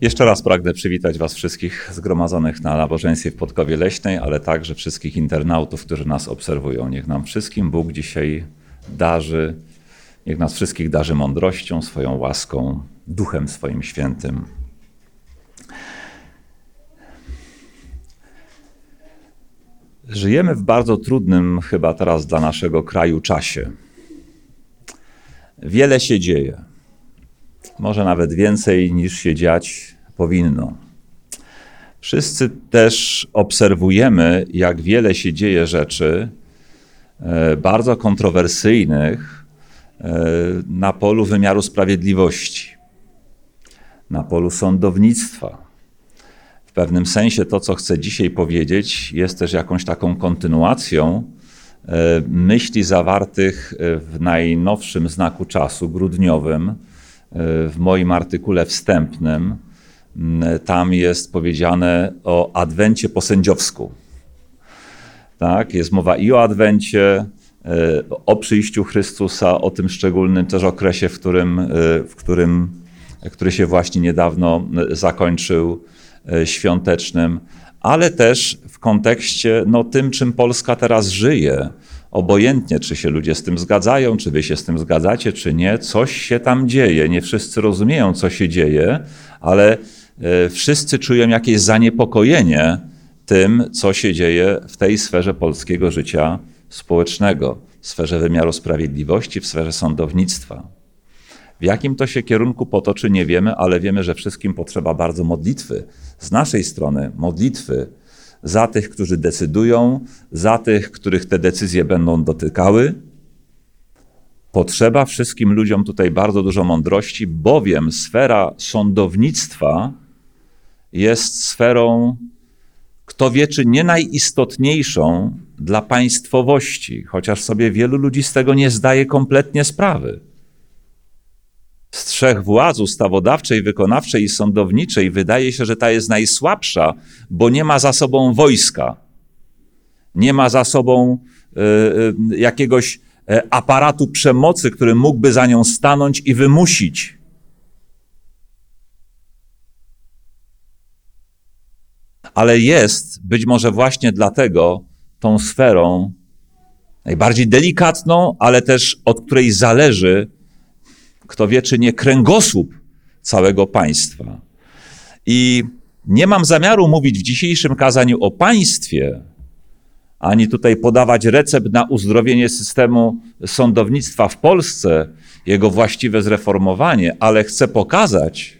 Jeszcze raz pragnę przywitać Was wszystkich zgromadzonych na nabożeństwie w Podkowie Leśnej, ale także wszystkich internautów, którzy nas obserwują. Niech nam wszystkim Bóg dzisiaj darzy, niech nas wszystkich darzy mądrością, swoją łaską, duchem swoim świętym. Żyjemy w bardzo trudnym, chyba teraz dla naszego kraju, czasie. Wiele się dzieje może nawet więcej niż się dziać powinno. Wszyscy też obserwujemy, jak wiele się dzieje rzeczy e, bardzo kontrowersyjnych e, na polu wymiaru sprawiedliwości, na polu sądownictwa. W pewnym sensie to, co chcę dzisiaj powiedzieć, jest też jakąś taką kontynuacją e, myśli zawartych w najnowszym znaku czasu, grudniowym, w moim artykule wstępnym, mm, tam jest powiedziane o adwencie po sędziowsku. Tak, jest mowa i o adwencie, e, o przyjściu Chrystusa, o tym szczególnym też okresie, w którym, e, w którym który się właśnie niedawno e, zakończył, świątecznym, ale też w kontekście no, tym, czym Polska teraz żyje obojętnie, czy się ludzie z tym zgadzają, czy wy się z tym zgadzacie, czy nie, coś się tam dzieje. Nie wszyscy rozumieją, co się dzieje, ale e, wszyscy czują jakieś zaniepokojenie tym, co się dzieje w tej sferze polskiego życia społecznego, w sferze wymiaru sprawiedliwości, w sferze sądownictwa. W jakim to się kierunku potoczy, nie wiemy, ale wiemy, że wszystkim potrzeba bardzo modlitwy. Z naszej strony modlitwy, za tych, którzy decydują, za tych, których te decyzje będą dotykały. Potrzeba wszystkim ludziom tutaj bardzo dużo mądrości, bowiem sfera sądownictwa jest sferą, kto wie, czy nie najistotniejszą dla państwowości, chociaż sobie wielu ludzi z tego nie zdaje kompletnie sprawy z trzech władz ustawodawczej, wykonawczej i sądowniczej wydaje się, że ta jest najsłabsza, bo nie ma za sobą wojska, nie ma za sobą y, y, jakiegoś y, aparatu przemocy, który mógłby za nią stanąć i wymusić. Ale jest być może właśnie dlatego tą sferą najbardziej delikatną, ale też od której zależy kto wie, czy nie kręgosłup całego państwa. I nie mam zamiaru mówić w dzisiejszym kazaniu o państwie, ani tutaj podawać recept na uzdrowienie systemu sądownictwa w Polsce, jego właściwe zreformowanie, ale chcę pokazać,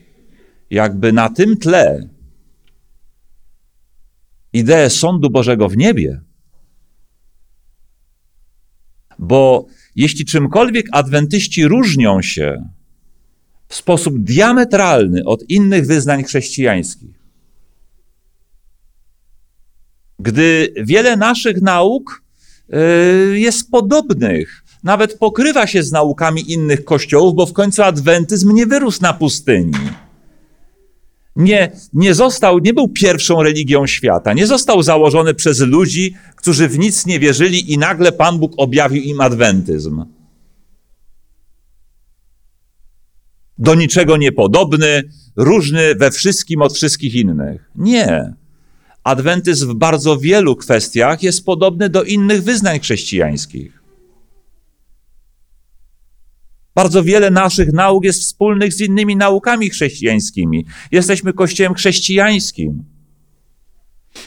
jakby na tym tle ideę sądu Bożego w niebie. Bo jeśli czymkolwiek adwentyści różnią się w sposób diametralny od innych wyznań chrześcijańskich, gdy wiele naszych nauk y, jest podobnych, nawet pokrywa się z naukami innych kościołów, bo w końcu adwentyzm nie wyrósł na pustyni nie, nie został, nie był pierwszą religią świata, nie został założony przez ludzi, którzy w nic nie wierzyli i nagle Pan Bóg objawił im adwentyzm. Do niczego niepodobny, różny we wszystkim od wszystkich innych. Nie. Adwentyzm w bardzo wielu kwestiach jest podobny do innych wyznań chrześcijańskich. Bardzo wiele naszych nauk jest wspólnych z innymi naukami chrześcijańskimi. Jesteśmy kościołem chrześcijańskim.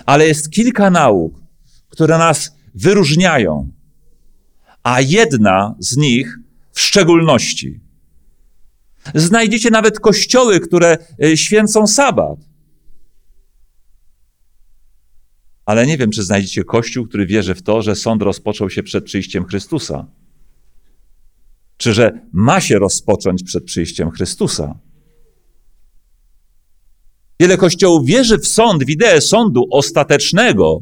Ale jest kilka nauk, które nas wyróżniają, a jedna z nich w szczególności. Znajdziecie nawet kościoły, które e, święcą sabat. Ale nie wiem, czy znajdziecie kościół, który wierzy w to, że sąd rozpoczął się przed przyjściem Chrystusa czy że ma się rozpocząć przed przyjściem Chrystusa. Wiele kościołów wierzy w sąd, w ideę sądu ostatecznego,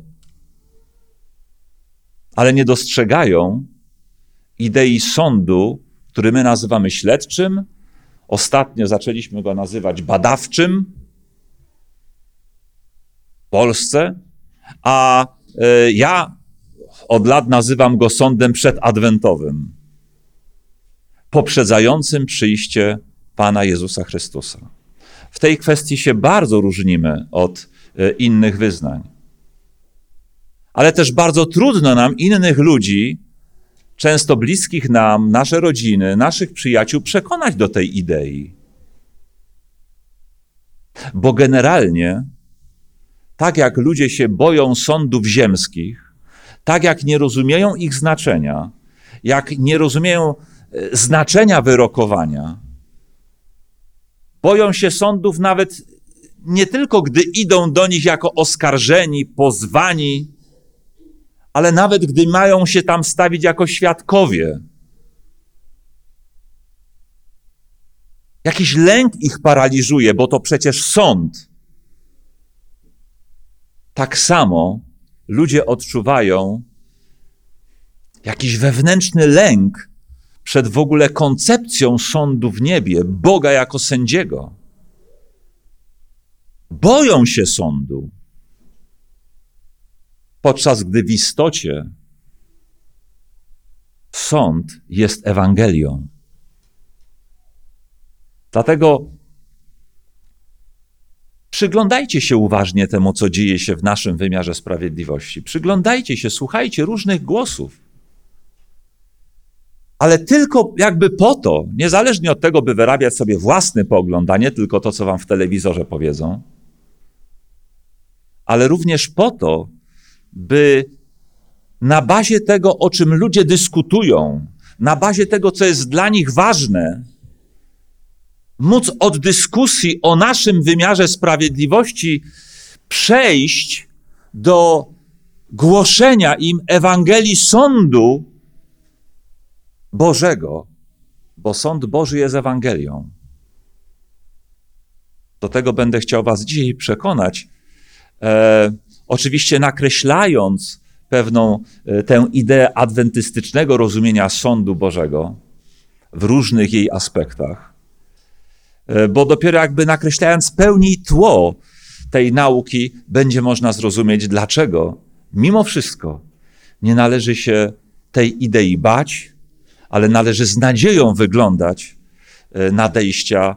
ale nie dostrzegają idei sądu, który my nazywamy śledczym. Ostatnio zaczęliśmy go nazywać badawczym w Polsce, a e, ja od lat nazywam go sądem przedadwentowym poprzedzającym przyjście Pana Jezusa Chrystusa. w tej kwestii się bardzo różnimy od e, innych wyznań. Ale też bardzo trudno nam innych ludzi, często bliskich nam, nasze rodziny, naszych przyjaciół, przekonać do tej idei. Bo generalnie, tak jak ludzie się boją sądów ziemskich, tak jak nie rozumieją ich znaczenia, jak nie rozumieją znaczenia wyrokowania, boją się sądów nawet nie tylko gdy idą do nich jako oskarżeni, pozwani, ale nawet gdy mają się tam stawić jako świadkowie. Jakiś lęk ich paraliżuje, bo to przecież sąd. Tak samo ludzie odczuwają jakiś wewnętrzny lęk przed w ogóle koncepcją sądu w niebie, Boga jako sędziego. Boją się sądu, podczas gdy w istocie sąd jest Ewangelią. Dlatego przyglądajcie się uważnie temu, co dzieje się w naszym wymiarze sprawiedliwości. Przyglądajcie się, słuchajcie różnych głosów. Ale tylko jakby po to, niezależnie od tego, by wyrabiać sobie własny pogląd, a nie tylko to, co wam w telewizorze powiedzą, ale również po to, by na bazie tego, o czym ludzie dyskutują, na bazie tego, co jest dla nich ważne, móc od dyskusji o naszym wymiarze sprawiedliwości przejść do głoszenia im Ewangelii sądu Bożego, bo sąd Boży jest Ewangelią. Do tego będę chciał Was dzisiaj przekonać, e, oczywiście nakreślając pewną e, tę ideę adwentystycznego rozumienia sądu Bożego w różnych jej aspektach. E, bo dopiero jakby nakreślając pełni tło tej nauki, będzie można zrozumieć, dlaczego mimo wszystko nie należy się tej idei bać, ale należy z nadzieją wyglądać e, nadejścia,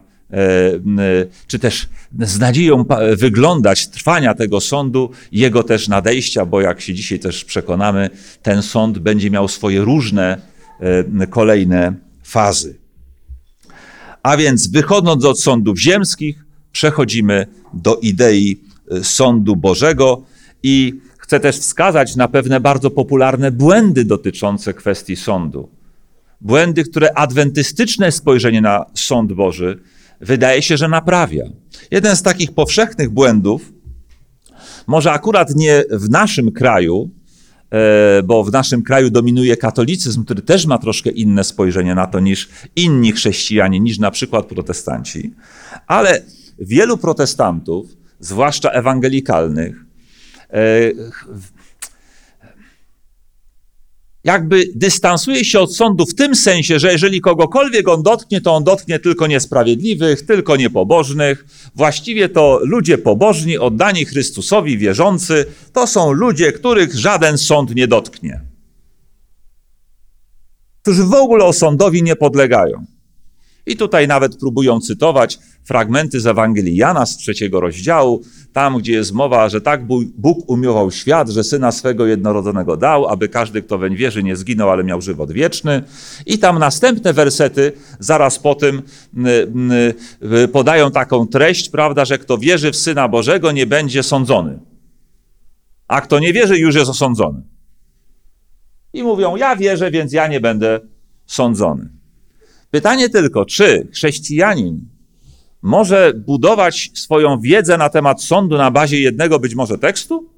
czy też z nadzieją wyglądać trwania tego sądu, jego też nadejścia, bo jak się dzisiaj też przekonamy, ten sąd będzie miał swoje różne kolejne fazy. A więc wychodząc od sądów ziemskich, przechodzimy do idei e, sądu Bożego i chcę też wskazać na pewne bardzo popularne błędy dotyczące kwestii sądu. Błędy, które adwentystyczne spojrzenie na sąd Boży wydaje się, że naprawia. Jeden z takich powszechnych błędów, może akurat nie w naszym kraju, e, bo w naszym kraju dominuje katolicyzm, który też ma troszkę inne spojrzenie na to niż inni chrześcijanie, niż na przykład protestanci, ale wielu protestantów, zwłaszcza ewangelikalnych, e, jakby dystansuje się od sądu w tym sensie, że jeżeli kogokolwiek on dotknie, to on dotknie tylko niesprawiedliwych, tylko niepobożnych. Właściwie to ludzie pobożni, oddani Chrystusowi, wierzący, to są ludzie, których żaden sąd nie dotknie. Którzy w ogóle osądowi nie podlegają. I tutaj nawet próbują cytować fragmenty z Ewangelii Jana z trzeciego rozdziału, tam gdzie jest mowa, że tak Bóg umiłował świat, że Syna swego jednorodzonego dał, aby każdy, kto weń wierzy, nie zginął, ale miał żywot wieczny. I tam następne wersety zaraz po tym podają taką treść, prawda, że kto wierzy w Syna Bożego, nie będzie sądzony. A kto nie wierzy, już jest osądzony. I mówią, ja wierzę, więc ja nie będę sądzony. Pytanie tylko, czy chrześcijanin może budować swoją wiedzę na temat sądu na bazie jednego być może tekstu?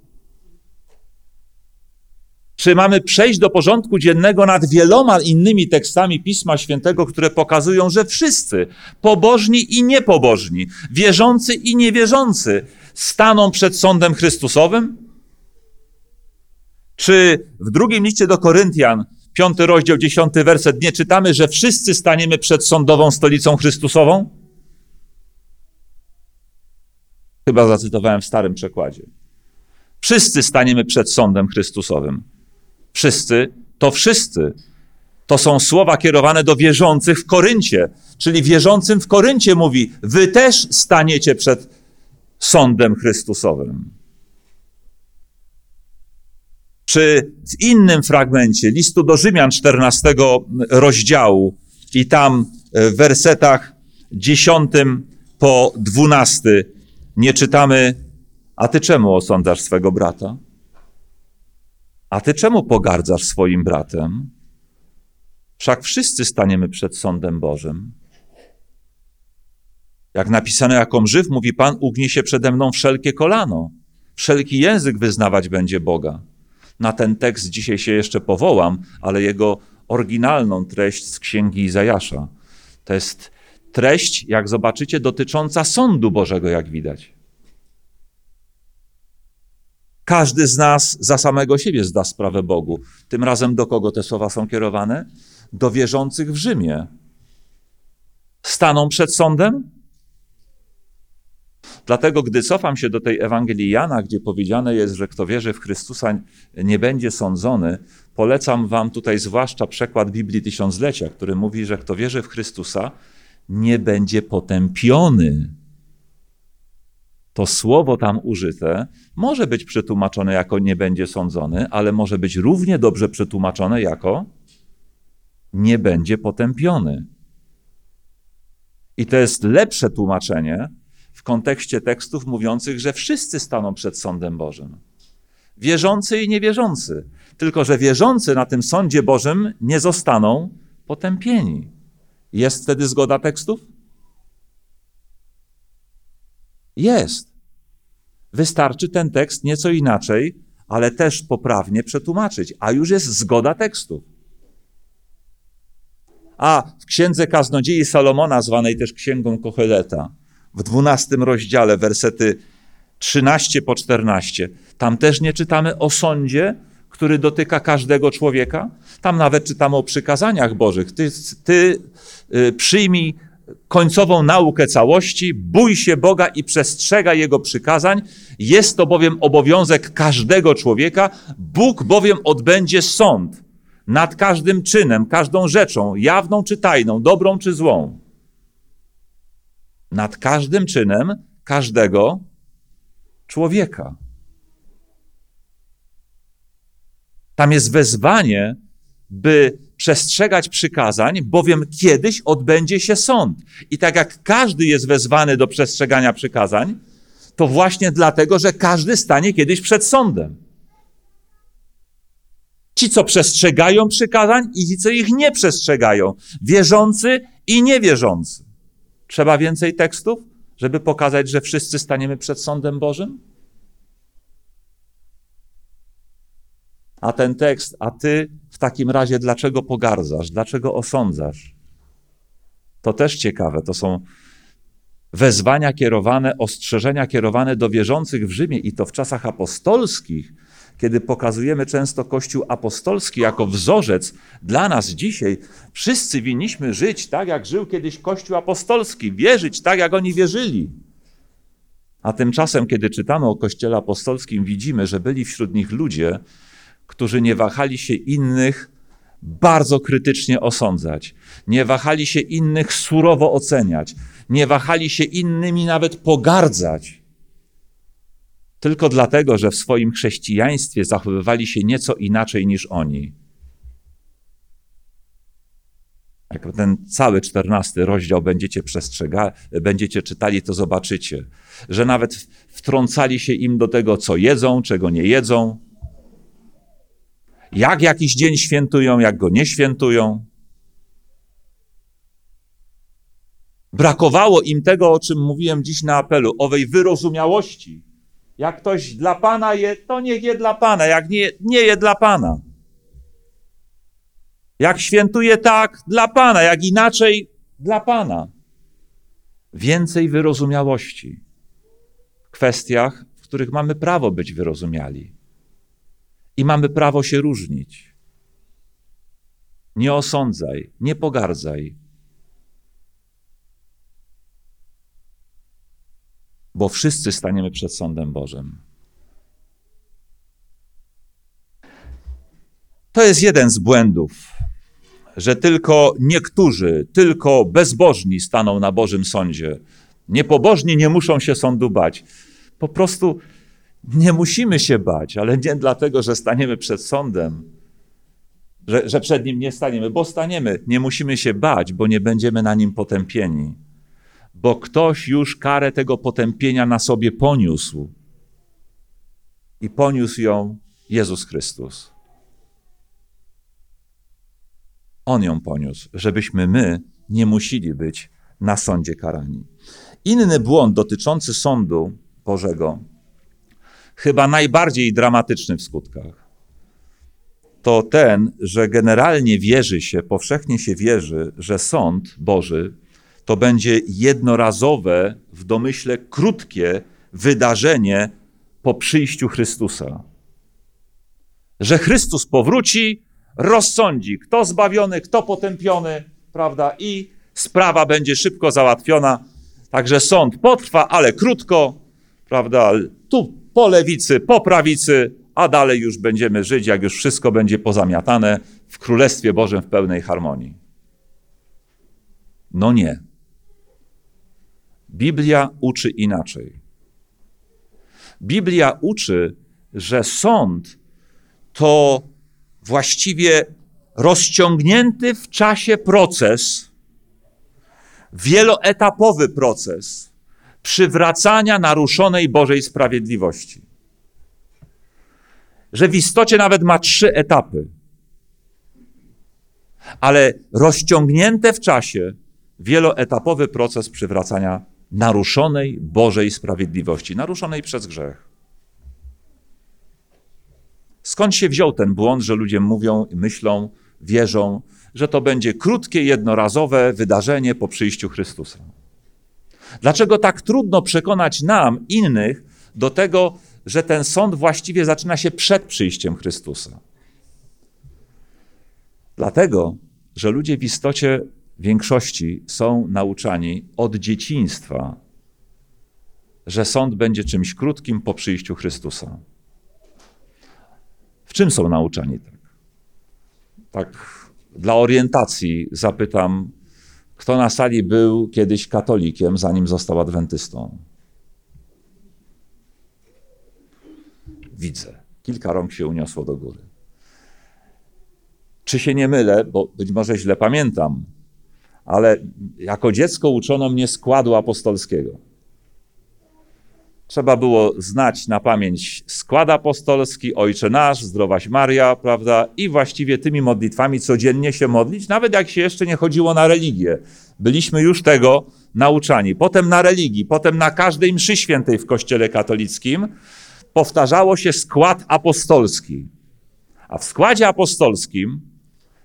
Czy mamy przejść do porządku dziennego nad wieloma innymi tekstami Pisma Świętego, które pokazują, że wszyscy, pobożni i niepobożni, wierzący i niewierzący, staną przed sądem Chrystusowym? Czy w drugim liście do Koryntian piąty rozdział, dziesiąty werset, nie czytamy, że wszyscy staniemy przed sądową stolicą Chrystusową? Chyba zacytowałem w starym przekładzie. Wszyscy staniemy przed sądem Chrystusowym. Wszyscy to wszyscy. To są słowa kierowane do wierzących w Koryncie, czyli wierzącym w Koryncie mówi: Wy też staniecie przed sądem Chrystusowym. Czy w innym fragmencie listu do Rzymian 14 rozdziału i tam w wersetach 10 po 12 nie czytamy: A ty czemu osądzasz swego brata? A ty czemu pogardzasz swoim bratem? Wszak wszyscy staniemy przed sądem Bożym. Jak napisano, jaką żyw, mówi Pan, ugnie się przede mną wszelkie kolano. Wszelki język wyznawać będzie Boga. Na ten tekst dzisiaj się jeszcze powołam, ale jego oryginalną treść z księgi Izajasza. To jest treść, jak zobaczycie, dotycząca sądu Bożego, jak widać. Każdy z nas za samego siebie zda sprawę Bogu. Tym razem do kogo te słowa są kierowane? Do wierzących w Rzymie. Staną przed sądem? Dlatego, gdy cofam się do tej Ewangelii Jana, gdzie powiedziane jest, że kto wierzy w Chrystusa nie będzie sądzony, polecam wam tutaj zwłaszcza przekład Biblii Tysiąclecia, który mówi, że kto wierzy w Chrystusa nie będzie potępiony. To słowo tam użyte może być przetłumaczone jako nie będzie sądzony, ale może być równie dobrze przetłumaczone jako nie będzie potępiony. I to jest lepsze tłumaczenie kontekście tekstów mówiących, że wszyscy staną przed sądem Bożym. Wierzący i niewierzący. Tylko, że wierzący na tym sądzie Bożym nie zostaną potępieni. Jest wtedy zgoda tekstów? Jest. Wystarczy ten tekst nieco inaczej, ale też poprawnie przetłumaczyć, a już jest zgoda tekstów. A w księdze kaznodziei Salomona, zwanej też księgą Kocheleta, w dwunastym rozdziale, wersety 13 po 14, tam też nie czytamy o sądzie, który dotyka każdego człowieka. Tam nawet czytamy o przykazaniach Bożych. Ty, ty y, przyjmij końcową naukę całości, bój się Boga i przestrzega Jego przykazań. Jest to bowiem obowiązek każdego człowieka. Bóg bowiem odbędzie sąd nad każdym czynem, każdą rzeczą, jawną czy tajną, dobrą czy złą. Nad każdym czynem każdego człowieka. Tam jest wezwanie, by przestrzegać przykazań, bowiem kiedyś odbędzie się sąd. I tak jak każdy jest wezwany do przestrzegania przykazań, to właśnie dlatego, że każdy stanie kiedyś przed sądem. Ci, co przestrzegają przykazań i ci, co ich nie przestrzegają. Wierzący i niewierzący. Trzeba więcej tekstów, żeby pokazać, że wszyscy staniemy przed sądem Bożym? A ten tekst, a ty w takim razie dlaczego pogardzasz, dlaczego osądzasz? To też ciekawe. To są wezwania kierowane, ostrzeżenia kierowane do wierzących w Rzymie i to w czasach apostolskich, kiedy pokazujemy często Kościół apostolski jako wzorzec dla nas dzisiaj. Wszyscy winniśmy żyć tak, jak żył kiedyś Kościół apostolski, wierzyć tak, jak oni wierzyli. A tymczasem, kiedy czytamy o Kościele apostolskim, widzimy, że byli wśród nich ludzie, którzy nie wahali się innych bardzo krytycznie osądzać, nie wahali się innych surowo oceniać, nie wahali się innymi nawet pogardzać. Tylko dlatego, że w swoim chrześcijaństwie zachowywali się nieco inaczej niż oni. Jak ten cały czternasty rozdział będziecie przestrzega, będziecie czytali, to zobaczycie, że nawet wtrącali się im do tego, co jedzą, czego nie jedzą, jak jakiś dzień świętują, jak go nie świętują. Brakowało im tego, o czym mówiłem dziś na apelu, owej wyrozumiałości. Jak ktoś dla Pana je, to niech je dla Pana, jak nie, nie je dla Pana. Jak świętuje tak, dla Pana, jak inaczej, dla Pana. Więcej wyrozumiałości w kwestiach, w których mamy prawo być wyrozumiali i mamy prawo się różnić. Nie osądzaj, nie pogardzaj. Bo wszyscy staniemy przed sądem Bożym. To jest jeden z błędów że tylko niektórzy, tylko bezbożni staną na Bożym sądzie. Niepobożni nie muszą się sądu bać. Po prostu nie musimy się bać, ale nie dlatego, że staniemy przed sądem, że, że przed nim nie staniemy, bo staniemy. Nie musimy się bać, bo nie będziemy na nim potępieni, bo ktoś już karę tego potępienia na sobie poniósł. I poniósł ją Jezus Chrystus. On ją poniósł, żebyśmy my nie musieli być na sądzie karani. Inny błąd dotyczący sądu Bożego, chyba najbardziej dramatyczny w skutkach, to ten, że generalnie wierzy się, powszechnie się wierzy, że sąd Boży to będzie jednorazowe, w domyśle krótkie wydarzenie po przyjściu Chrystusa. Że Chrystus powróci, rozsądzi, kto zbawiony, kto potępiony, prawda, i sprawa będzie szybko załatwiona. Także sąd potrwa, ale krótko, prawda, tu po lewicy, po prawicy, a dalej już będziemy żyć, jak już wszystko będzie pozamiatane w Królestwie Bożym w pełnej harmonii. No nie. Biblia uczy inaczej. Biblia uczy, że sąd to właściwie rozciągnięty w czasie proces, wieloetapowy proces przywracania naruszonej Bożej sprawiedliwości. Że w istocie nawet ma trzy etapy, ale rozciągnięte w czasie wieloetapowy proces przywracania naruszonej Bożej sprawiedliwości, naruszonej przez grzech. Skąd się wziął ten błąd, że ludzie mówią, myślą, wierzą, że to będzie krótkie, jednorazowe wydarzenie po przyjściu Chrystusa? Dlaczego tak trudno przekonać nam, innych, do tego, że ten sąd właściwie zaczyna się przed przyjściem Chrystusa? Dlatego, że ludzie w istocie większości są nauczani od dzieciństwa, że sąd będzie czymś krótkim po przyjściu Chrystusa. W czym są nauczani tak? Tak, dla orientacji zapytam, kto na sali był kiedyś katolikiem, zanim został adwentystą? Widzę. Kilka rąk się uniosło do góry. Czy się nie mylę, bo być może źle pamiętam, ale jako dziecko uczono mnie składu apostolskiego. Trzeba było znać na pamięć skład apostolski, Ojcze Nasz, Zdrowaś Maria, prawda? I właściwie tymi modlitwami codziennie się modlić, nawet jak się jeszcze nie chodziło na religię. Byliśmy już tego nauczani. Potem na religii, potem na każdej mszy świętej w Kościele katolickim powtarzało się skład apostolski. A w składzie apostolskim,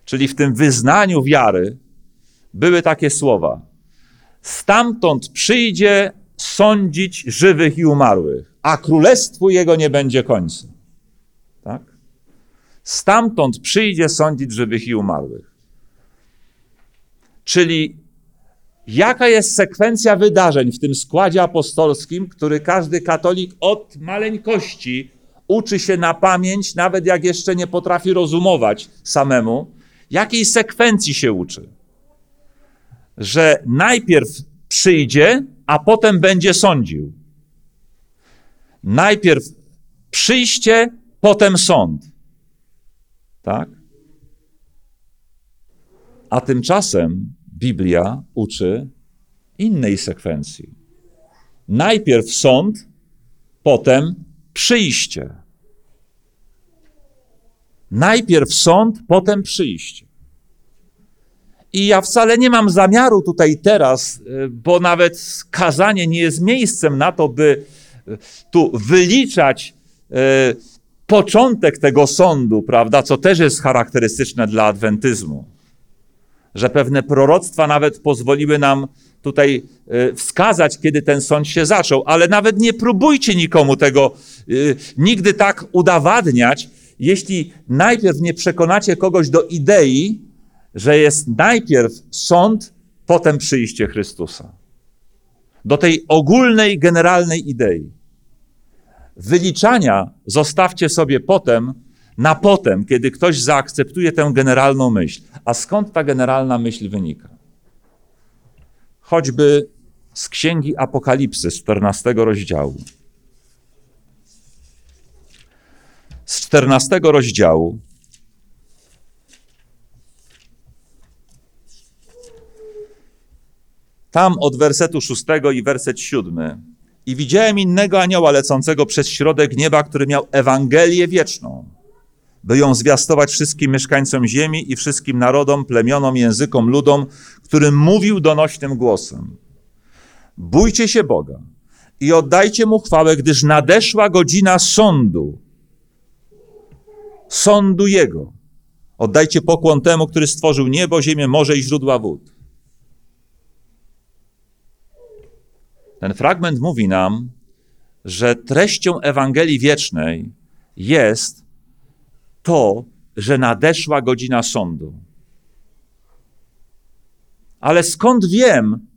czyli w tym wyznaniu wiary, były takie słowa. Stamtąd przyjdzie sądzić żywych i umarłych, a królestwu jego nie będzie końca. Tak? Stamtąd przyjdzie sądzić żywych i umarłych. Czyli jaka jest sekwencja wydarzeń w tym składzie apostolskim, który każdy katolik od maleńkości uczy się na pamięć, nawet jak jeszcze nie potrafi rozumować samemu, jakiej sekwencji się uczy że najpierw przyjdzie, a potem będzie sądził. Najpierw przyjście, potem sąd. Tak? A tymczasem Biblia uczy innej sekwencji. Najpierw sąd, potem przyjście. Najpierw sąd, potem przyjście. I ja wcale nie mam zamiaru tutaj teraz, e, bo nawet kazanie nie jest miejscem na to, by e, tu wyliczać e, początek tego sądu, prawda, co też jest charakterystyczne dla adwentyzmu. Że pewne proroctwa nawet pozwoliły nam tutaj wskazać, kiedy ten sąd się zaczął, ale nawet nie próbujcie nikomu tego nigdy tak udowadniać, jeśli najpierw nie przekonacie kogoś do idei, że jest najpierw sąd, potem przyjście Chrystusa. Do tej ogólnej, generalnej idei. Wyliczania zostawcie sobie potem na potem, kiedy ktoś zaakceptuje tę generalną myśl. A skąd ta generalna myśl wynika? Choćby z księgi Apokalipsy, z 14 rozdziału. Z 14 rozdziału. Tam od wersetu 6 i werset 7. I widziałem innego anioła lecącego przez środek nieba, który miał Ewangelię wieczną, by ją zwiastować wszystkim mieszkańcom ziemi i wszystkim narodom, plemionom, językom, ludom, którym mówił donośnym głosem. Bójcie się Boga i oddajcie Mu chwałę, gdyż nadeszła godzina sądu. Sądu Jego. Oddajcie pokłon temu, który stworzył niebo, ziemię, morze i źródła wód. Ten fragment mówi nam, że treścią Ewangelii Wiecznej jest to, że nadeszła godzina sądu. Ale skąd wiem,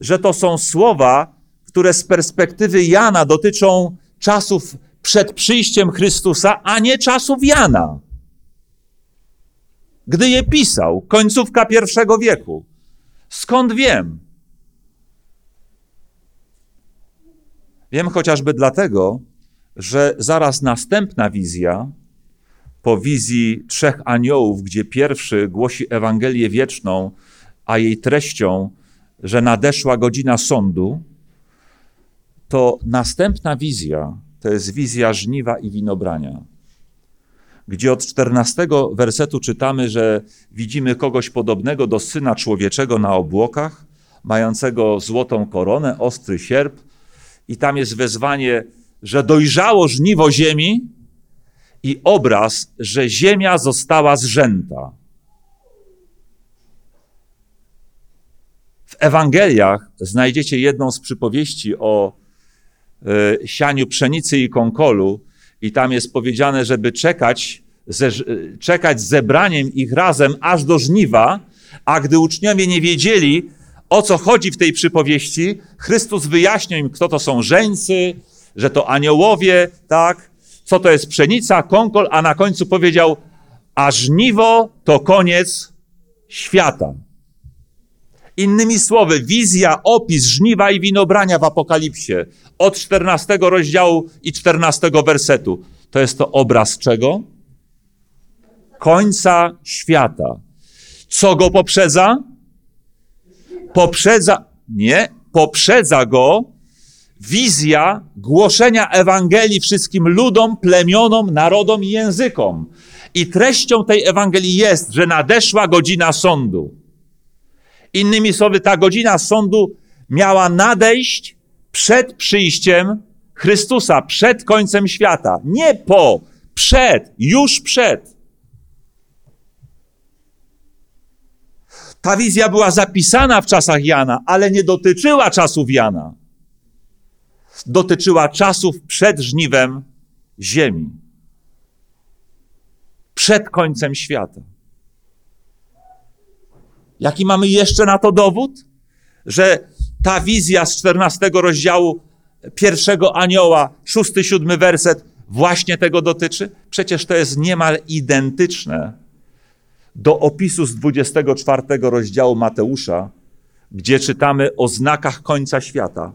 że to są słowa, które z perspektywy Jana dotyczą czasów przed przyjściem Chrystusa, a nie czasów Jana? Gdy je pisał, końcówka pierwszego wieku. Skąd wiem? Wiem chociażby dlatego, że zaraz następna wizja, po wizji trzech aniołów, gdzie pierwszy głosi Ewangelię wieczną, a jej treścią, że nadeszła godzina sądu, to następna wizja to jest wizja żniwa i winobrania, gdzie od 14 wersetu czytamy, że widzimy kogoś podobnego do syna człowieczego na obłokach, mającego złotą koronę, ostry sierp, i tam jest wezwanie, że dojrzało żniwo ziemi i obraz, że ziemia została zrzęta. W Ewangeliach znajdziecie jedną z przypowieści o y, sianiu pszenicy i konkolu, i tam jest powiedziane, żeby czekać, ze, czekać z zebraniem ich razem aż do żniwa, a gdy uczniowie nie wiedzieli, o co chodzi w tej przypowieści, Chrystus wyjaśnił im, kto to są żeńcy, że to aniołowie, tak, co to jest pszenica, konkol, a na końcu powiedział, a żniwo to koniec świata. Innymi słowy, wizja, opis żniwa i winobrania w Apokalipsie od 14 rozdziału i 14 wersetu. To jest to obraz czego? Końca świata. Co go poprzedza? Poprzedza, nie, poprzedza go wizja głoszenia Ewangelii wszystkim ludom, plemionom, narodom i językom. I treścią tej Ewangelii jest, że nadeszła godzina sądu. Innymi słowy, ta godzina sądu miała nadejść przed przyjściem Chrystusa, przed końcem świata. Nie po, przed, już przed. Ta wizja była zapisana w czasach Jana, ale nie dotyczyła czasów Jana. Dotyczyła czasów przed żniwem ziemi. Przed końcem świata. Jaki mamy jeszcze na to dowód? Że ta wizja z 14 rozdziału pierwszego anioła, szósty, siódmy werset, właśnie tego dotyczy? Przecież to jest niemal identyczne do opisu z 24 rozdziału Mateusza, gdzie czytamy o znakach końca świata,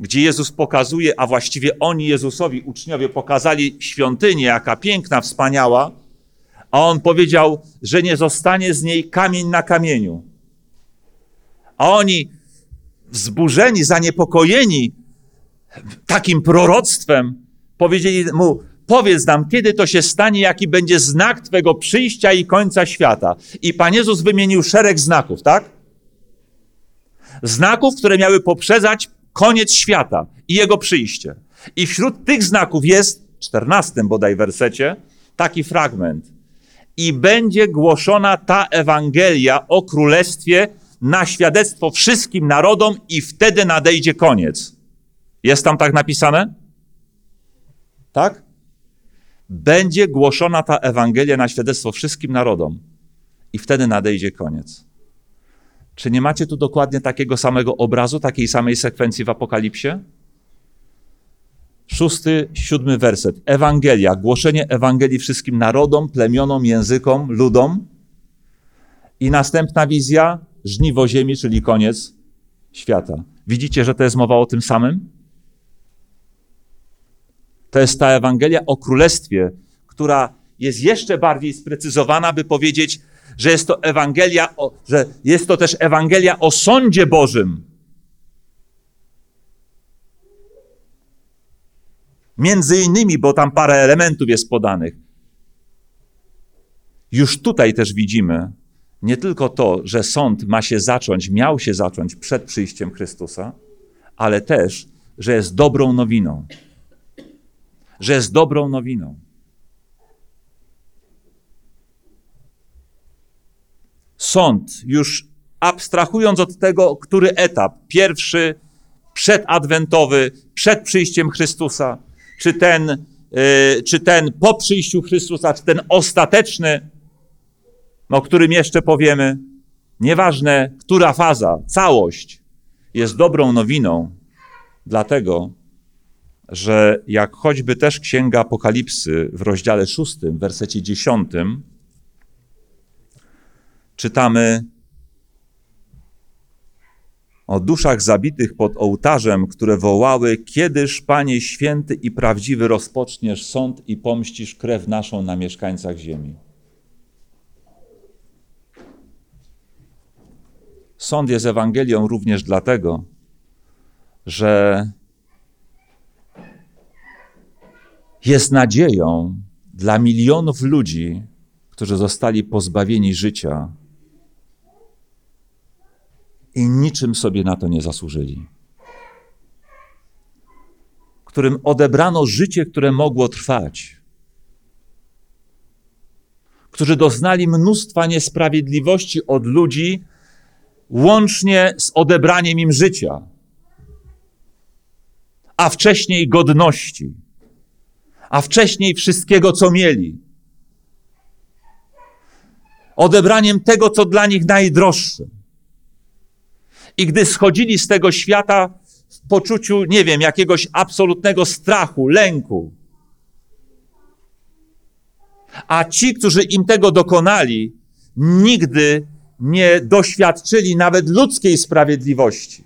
gdzie Jezus pokazuje, a właściwie oni Jezusowi, uczniowie, pokazali świątynię, jaka piękna, wspaniała, a on powiedział, że nie zostanie z niej kamień na kamieniu. A oni, wzburzeni, zaniepokojeni takim proroctwem, powiedzieli mu: Powiedz nam, kiedy to się stanie, jaki będzie znak Twego przyjścia i końca świata. I Pan Jezus wymienił szereg znaków, tak? Znaków, które miały poprzedzać koniec świata i Jego przyjście. I wśród tych znaków jest, w czternastym bodaj wersecie, taki fragment. I będzie głoszona ta Ewangelia o Królestwie na świadectwo wszystkim narodom i wtedy nadejdzie koniec. Jest tam tak napisane? Tak? Będzie głoszona ta Ewangelia na świadectwo wszystkim narodom i wtedy nadejdzie koniec. Czy nie macie tu dokładnie takiego samego obrazu, takiej samej sekwencji w Apokalipsie? Szósty, siódmy werset. Ewangelia, głoszenie Ewangelii wszystkim narodom, plemionom, językom, ludom. I następna wizja, żniwo ziemi, czyli koniec świata. Widzicie, że to jest mowa o tym samym? To jest ta Ewangelia o Królestwie, która jest jeszcze bardziej sprecyzowana, by powiedzieć, że jest to Ewangelia, o, że jest to też Ewangelia o sądzie Bożym. Między innymi, bo tam parę elementów jest podanych. Już tutaj też widzimy nie tylko to, że sąd ma się zacząć, miał się zacząć przed przyjściem Chrystusa, ale też, że jest dobrą nowiną. Że jest dobrą nowiną. Sąd, już abstrahując od tego, który etap, pierwszy, przedadwentowy, przed przyjściem Chrystusa, czy ten, yy, czy ten po przyjściu Chrystusa, czy ten ostateczny, o którym jeszcze powiemy, nieważne, która faza, całość jest dobrą nowiną, dlatego, że jak choćby też Księga Apokalipsy w rozdziale szóstym, w wersecie dziesiątym, czytamy o duszach zabitych pod ołtarzem, które wołały: Kiedyż, Panie święty i prawdziwy, rozpoczniesz sąd i pomścisz krew naszą na mieszkańcach ziemi? Sąd jest Ewangelią również dlatego, że jest nadzieją dla milionów ludzi, którzy zostali pozbawieni życia i niczym sobie na to nie zasłużyli. Którym odebrano życie, które mogło trwać. Którzy doznali mnóstwa niesprawiedliwości od ludzi, łącznie z odebraniem im życia, a wcześniej godności, a wcześniej wszystkiego, co mieli. Odebraniem tego, co dla nich najdroższe. I gdy schodzili z tego świata w poczuciu, nie wiem, jakiegoś absolutnego strachu, lęku, a ci, którzy im tego dokonali, nigdy nie doświadczyli nawet ludzkiej sprawiedliwości.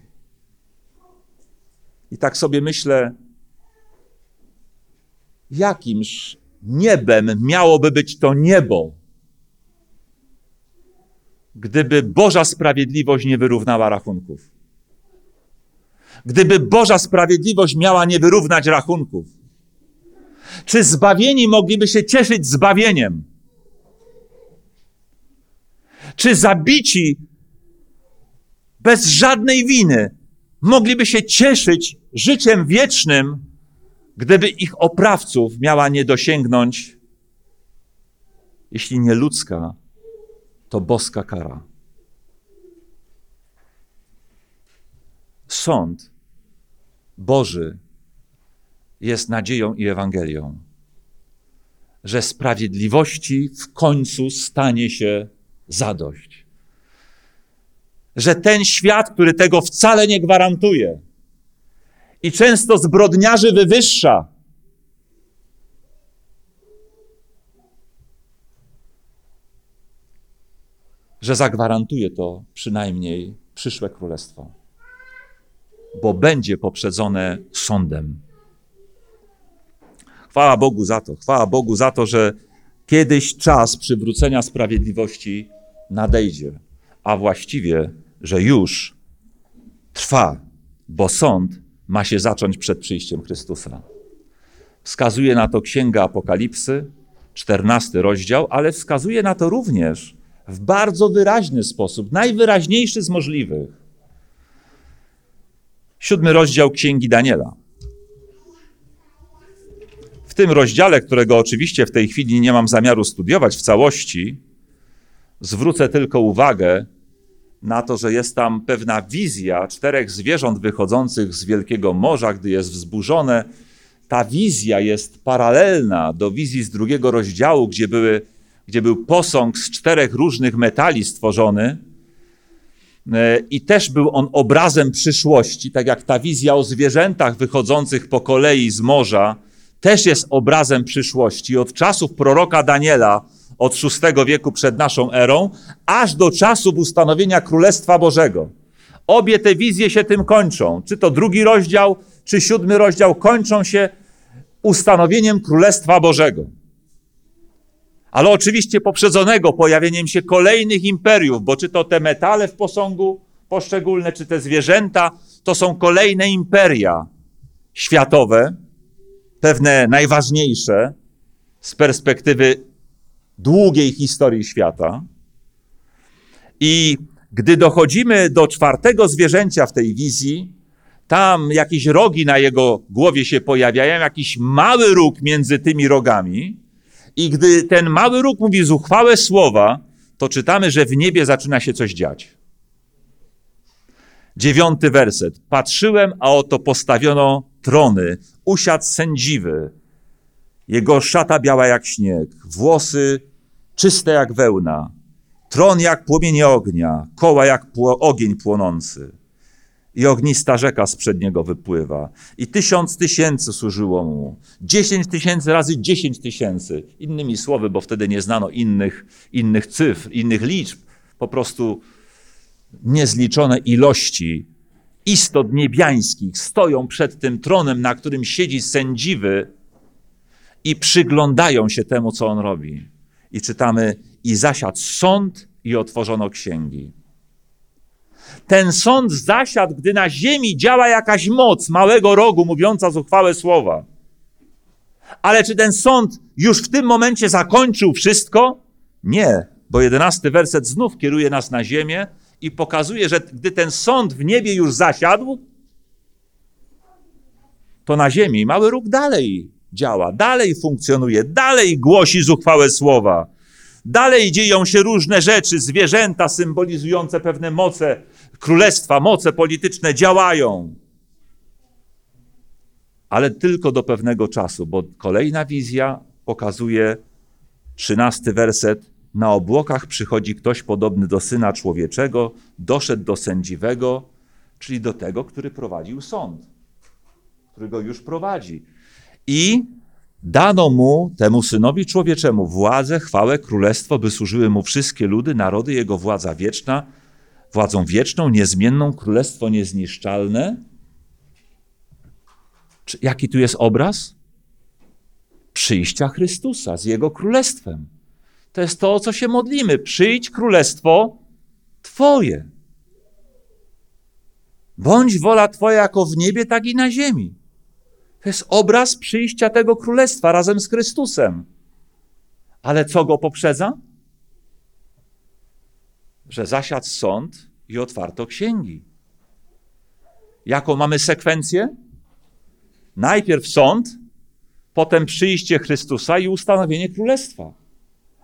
I tak sobie myślę, jakimż niebem miałoby być to niebo, gdyby Boża sprawiedliwość nie wyrównała rachunków. Gdyby Boża sprawiedliwość miała nie wyrównać rachunków. Czy zbawieni mogliby się cieszyć zbawieniem? Czy zabici bez żadnej winy mogliby się cieszyć życiem wiecznym, gdyby ich oprawców miała nie dosięgnąć, jeśli nie ludzka, to boska kara. Sąd Boży jest nadzieją i Ewangelią, że sprawiedliwości w końcu stanie się zadość. Że ten świat, który tego wcale nie gwarantuje i często zbrodniarzy wywyższa, że zagwarantuje to przynajmniej przyszłe królestwo, bo będzie poprzedzone sądem. Chwała Bogu za to, chwała Bogu za to, że kiedyś czas przywrócenia sprawiedliwości nadejdzie, a właściwie, że już trwa, bo sąd ma się zacząć przed przyjściem Chrystusa. Wskazuje na to Księga Apokalipsy, 14 rozdział, ale wskazuje na to również w bardzo wyraźny sposób, najwyraźniejszy z możliwych. Siódmy rozdział Księgi Daniela. W tym rozdziale, którego oczywiście w tej chwili nie mam zamiaru studiować w całości, zwrócę tylko uwagę na to, że jest tam pewna wizja czterech zwierząt wychodzących z wielkiego morza, gdy jest wzburzone. Ta wizja jest paralelna do wizji z drugiego rozdziału, gdzie były gdzie był posąg z czterech różnych metali stworzony. E, I też był on obrazem przyszłości, tak jak ta wizja o zwierzętach wychodzących po kolei z morza, też jest obrazem przyszłości. Od czasów proroka Daniela, od VI wieku przed naszą erą, aż do czasów ustanowienia Królestwa Bożego. Obie te wizje się tym kończą. Czy to drugi rozdział, czy siódmy rozdział, kończą się ustanowieniem Królestwa Bożego. Ale oczywiście poprzedzonego pojawieniem się kolejnych imperiów, bo czy to te metale w posągu poszczególne, czy te zwierzęta, to są kolejne imperia światowe, pewne najważniejsze z perspektywy długiej historii świata. I gdy dochodzimy do czwartego zwierzęcia w tej wizji, tam jakieś rogi na jego głowie się pojawiają, jakiś mały róg między tymi rogami. I gdy ten mały róg mówi zuchwałe słowa, to czytamy, że w niebie zaczyna się coś dziać. Dziewiąty werset. Patrzyłem, a oto postawiono trony, usiadł sędziwy. Jego szata biała jak śnieg, włosy czyste jak wełna, tron jak płomienie ognia, koła jak ogień płonący. I ognista rzeka z niego wypływa. I tysiąc tysięcy służyło mu. Dziesięć tysięcy razy dziesięć tysięcy. Innymi słowy, bo wtedy nie znano innych, innych cyfr, innych liczb. Po prostu niezliczone ilości istot niebiańskich stoją przed tym tronem, na którym siedzi sędziwy i przyglądają się temu, co on robi. I czytamy, i zasiadł sąd i otworzono księgi. Ten sąd zasiadł, gdy na ziemi działa jakaś moc małego rogu mówiąca zuchwałe słowa. Ale czy ten sąd już w tym momencie zakończył wszystko? Nie, bo jedenasty werset znów kieruje nas na ziemię i pokazuje, że gdy ten sąd w niebie już zasiadł, to na ziemi mały róg dalej działa, dalej funkcjonuje, dalej głosi zuchwałe słowa. Dalej dzieją się różne rzeczy, zwierzęta symbolizujące pewne moce królestwa, moce polityczne działają. Ale tylko do pewnego czasu, bo kolejna wizja pokazuje trzynasty werset. Na obłokach przychodzi ktoś podobny do syna człowieczego, doszedł do sędziwego, czyli do tego, który prowadził sąd, którego już prowadzi. I dano mu, temu synowi człowieczemu, władzę, chwałę, królestwo, by służyły mu wszystkie ludy, narody, jego władza wieczna, władzą wieczną, niezmienną, królestwo niezniszczalne. Czy, jaki tu jest obraz? Przyjścia Chrystusa z Jego królestwem. To jest to, o co się modlimy. Przyjdź królestwo Twoje. Bądź wola Twoja jako w niebie, tak i na ziemi. To jest obraz przyjścia tego królestwa razem z Chrystusem. Ale co go poprzedza? że zasiadł sąd i otwarto księgi. Jaką mamy sekwencję? Najpierw sąd, potem przyjście Chrystusa i ustanowienie królestwa.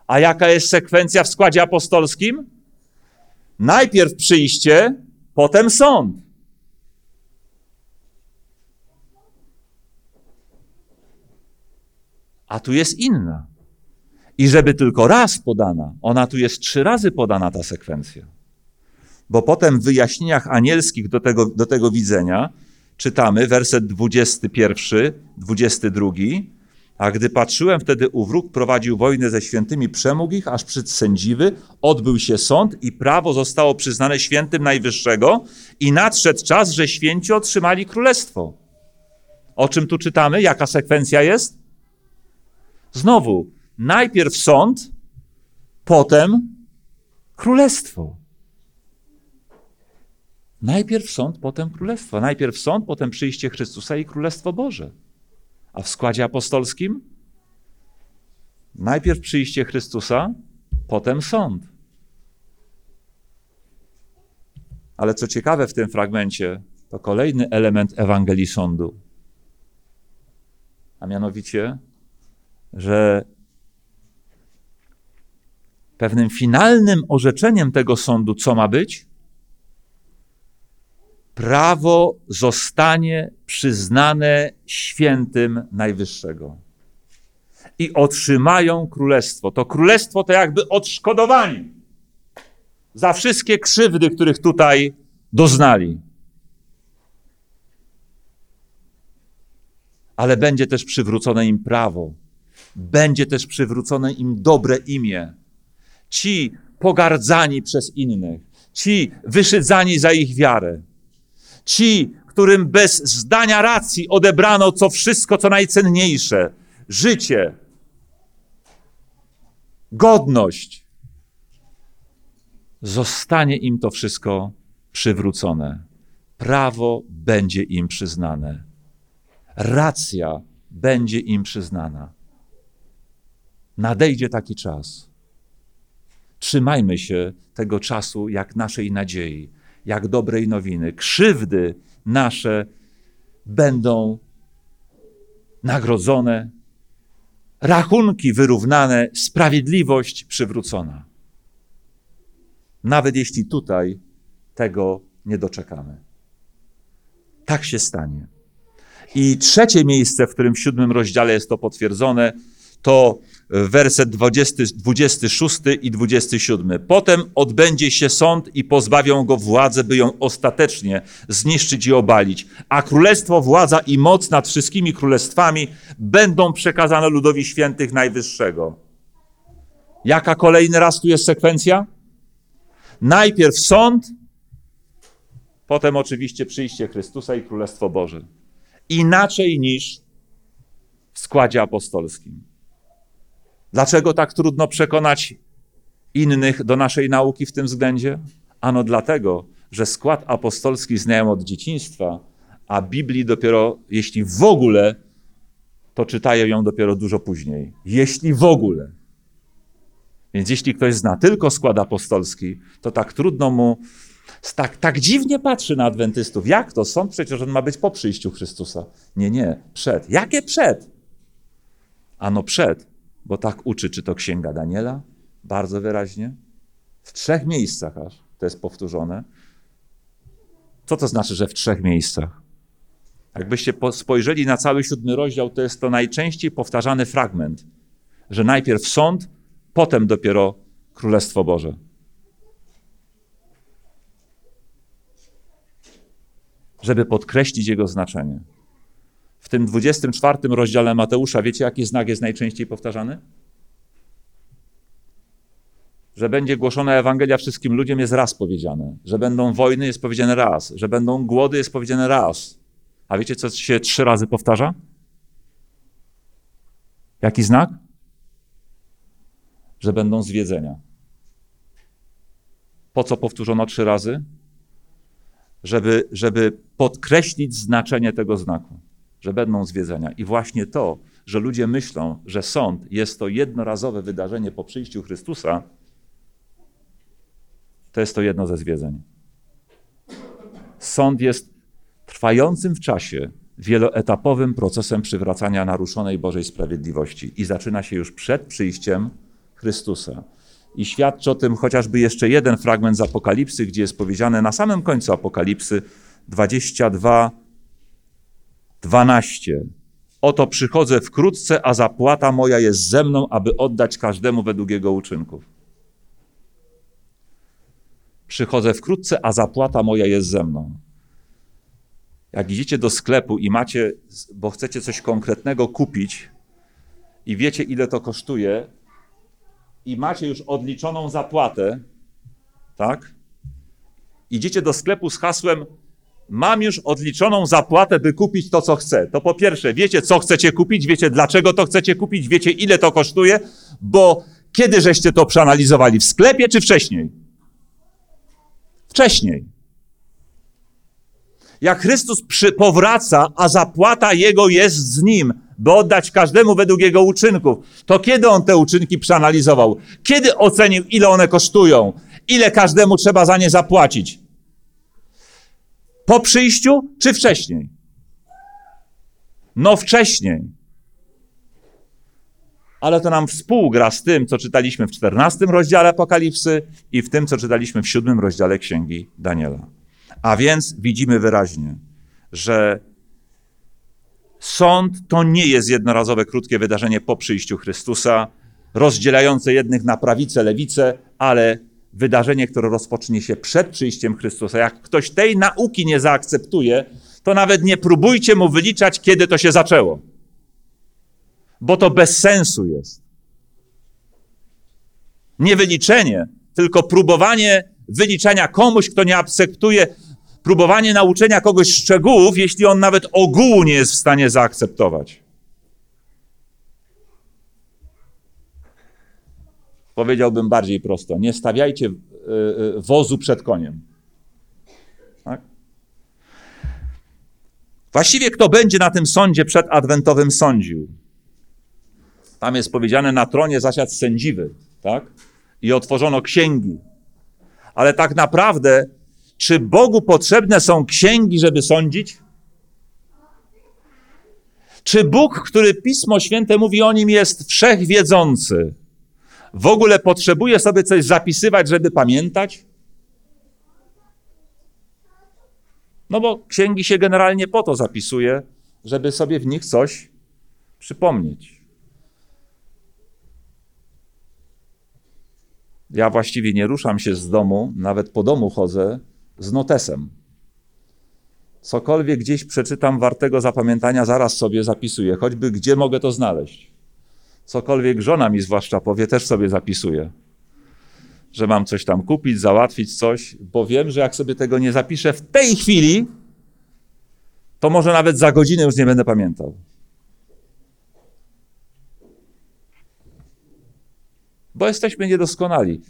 A jaka jest sekwencja w składzie apostolskim? Najpierw przyjście, potem sąd. A tu jest inna. I żeby tylko raz podana, ona tu jest trzy razy podana ta sekwencja. Bo potem w wyjaśnieniach anielskich do tego, do tego widzenia czytamy werset 21, 22. A gdy patrzyłem, wtedy wróg prowadził wojnę ze świętymi, przemógł ich, aż przed sędziwy odbył się sąd i prawo zostało przyznane świętym Najwyższego i nadszedł czas, że święci otrzymali królestwo. O czym tu czytamy? Jaka sekwencja jest? Znowu, Najpierw sąd, potem królestwo. Najpierw sąd, potem królestwo. Najpierw sąd, potem przyjście Chrystusa i Królestwo Boże. A w składzie apostolskim? Najpierw przyjście Chrystusa, potem sąd. Ale co ciekawe w tym fragmencie, to kolejny element Ewangelii Sądu. A mianowicie, że pewnym finalnym orzeczeniem tego sądu, co ma być? Prawo zostanie przyznane świętym Najwyższego. I otrzymają królestwo. To królestwo to jakby odszkodowanie. za wszystkie krzywdy, których tutaj doznali. Ale będzie też przywrócone im prawo, będzie też przywrócone im dobre imię. Ci pogardzani przez innych, ci wyszydzani za ich wiarę, ci, którym bez zdania racji odebrano co wszystko, co najcenniejsze życie, godność, zostanie im to wszystko przywrócone. Prawo będzie im przyznane. Racja będzie im przyznana. Nadejdzie taki czas. Trzymajmy się tego czasu jak naszej nadziei, jak dobrej nowiny. Krzywdy nasze będą nagrodzone, rachunki wyrównane, sprawiedliwość przywrócona. Nawet jeśli tutaj tego nie doczekamy. Tak się stanie. I trzecie miejsce, w którym w siódmym rozdziale jest to potwierdzone, to werset 20, 26 i 27. Potem odbędzie się sąd i pozbawią go władzy, by ją ostatecznie zniszczyć i obalić. A królestwo, władza i moc nad wszystkimi królestwami będą przekazane ludowi świętych Najwyższego. Jaka kolejny raz tu jest sekwencja? Najpierw sąd, potem oczywiście przyjście Chrystusa i Królestwo Boże. Inaczej niż w składzie apostolskim. Dlaczego tak trudno przekonać innych do naszej nauki w tym względzie? Ano dlatego, że skład apostolski znają od dzieciństwa, a Biblii dopiero, jeśli w ogóle, to czytają ją dopiero dużo później. Jeśli w ogóle. Więc jeśli ktoś zna tylko skład apostolski, to tak trudno mu, tak, tak dziwnie patrzy na adwentystów. Jak to? Sąd przecież on ma być po przyjściu Chrystusa. Nie, nie, przed. Jakie przed? Ano przed, bo tak uczy, czy to Księga Daniela, bardzo wyraźnie, w trzech miejscach aż to jest powtórzone. Co to znaczy, że w trzech miejscach? Jakbyście spojrzeli na cały siódmy rozdział, to jest to najczęściej powtarzany fragment, że najpierw sąd, potem dopiero Królestwo Boże. Żeby podkreślić jego znaczenie. W tym 24 rozdziale Mateusza, wiecie, jaki znak jest najczęściej powtarzany? Że będzie głoszona Ewangelia wszystkim ludziom, jest raz powiedziane. Że będą wojny, jest powiedziane raz. Że będą głody, jest powiedziane raz. A wiecie, co się trzy razy powtarza? Jaki znak? Że będą zwiedzenia. Po co powtórzono trzy razy? Żeby, żeby podkreślić znaczenie tego znaku że będą zwiedzenia. I właśnie to, że ludzie myślą, że sąd jest to jednorazowe wydarzenie po przyjściu Chrystusa, to jest to jedno ze zwiedzeń. Sąd jest trwającym w czasie, wieloetapowym procesem przywracania naruszonej Bożej sprawiedliwości i zaczyna się już przed przyjściem Chrystusa. I świadczy o tym chociażby jeszcze jeden fragment z Apokalipsy, gdzie jest powiedziane na samym końcu Apokalipsy 22, 12. Oto przychodzę wkrótce, a zapłata moja jest ze mną, aby oddać każdemu według jego uczynków. Przychodzę wkrótce, a zapłata moja jest ze mną. Jak idziecie do sklepu i macie, bo chcecie coś konkretnego kupić i wiecie, ile to kosztuje, i macie już odliczoną zapłatę, tak? Idziecie do sklepu z hasłem mam już odliczoną zapłatę, by kupić to, co chcę. To po pierwsze, wiecie, co chcecie kupić, wiecie, dlaczego to chcecie kupić, wiecie, ile to kosztuje, bo kiedy żeście to przeanalizowali? W sklepie czy wcześniej? Wcześniej. Jak Chrystus przy, powraca, a zapłata Jego jest z Nim, by oddać każdemu według Jego uczynków, to kiedy On te uczynki przeanalizował? Kiedy ocenił, ile one kosztują? Ile każdemu trzeba za nie zapłacić? Po przyjściu czy wcześniej? No wcześniej. Ale to nam współgra z tym, co czytaliśmy w 14 rozdziale Apokalipsy i w tym, co czytaliśmy w 7 rozdziale Księgi Daniela. A więc widzimy wyraźnie, że sąd to nie jest jednorazowe, krótkie wydarzenie po przyjściu Chrystusa, rozdzielające jednych na prawicę, lewicę, ale wydarzenie, które rozpocznie się przed przyjściem Chrystusa. Jak ktoś tej nauki nie zaakceptuje, to nawet nie próbujcie mu wyliczać, kiedy to się zaczęło. Bo to bez sensu jest. Nie wyliczenie, tylko próbowanie wyliczenia komuś, kto nie akceptuje, próbowanie nauczenia kogoś szczegółów, jeśli on nawet ogółu nie jest w stanie zaakceptować. Powiedziałbym bardziej prosto: nie stawiajcie e, e, wozu przed koniem. Tak? Właściwie kto będzie na tym sądzie przedadwentowym sądził? Tam jest powiedziane, na tronie zasiadł sędziwy, tak? I otworzono księgi. Ale tak naprawdę, czy Bogu potrzebne są księgi, żeby sądzić? Czy Bóg, który Pismo Święte mówi o nim, jest wszechwiedzący, w ogóle potrzebuje sobie coś zapisywać, żeby pamiętać? No bo księgi się generalnie po to zapisuje, żeby sobie w nich coś przypomnieć. Ja właściwie nie ruszam się z domu, nawet po domu chodzę z notesem. Cokolwiek gdzieś przeczytam wartego zapamiętania, zaraz sobie zapisuję, choćby gdzie mogę to znaleźć. Cokolwiek żona mi zwłaszcza powie, też sobie zapisuję. Że mam coś tam kupić, załatwić coś, bo wiem, że jak sobie tego nie zapiszę w tej chwili, to może nawet za godzinę już nie będę pamiętał. Bo jesteśmy niedoskonali.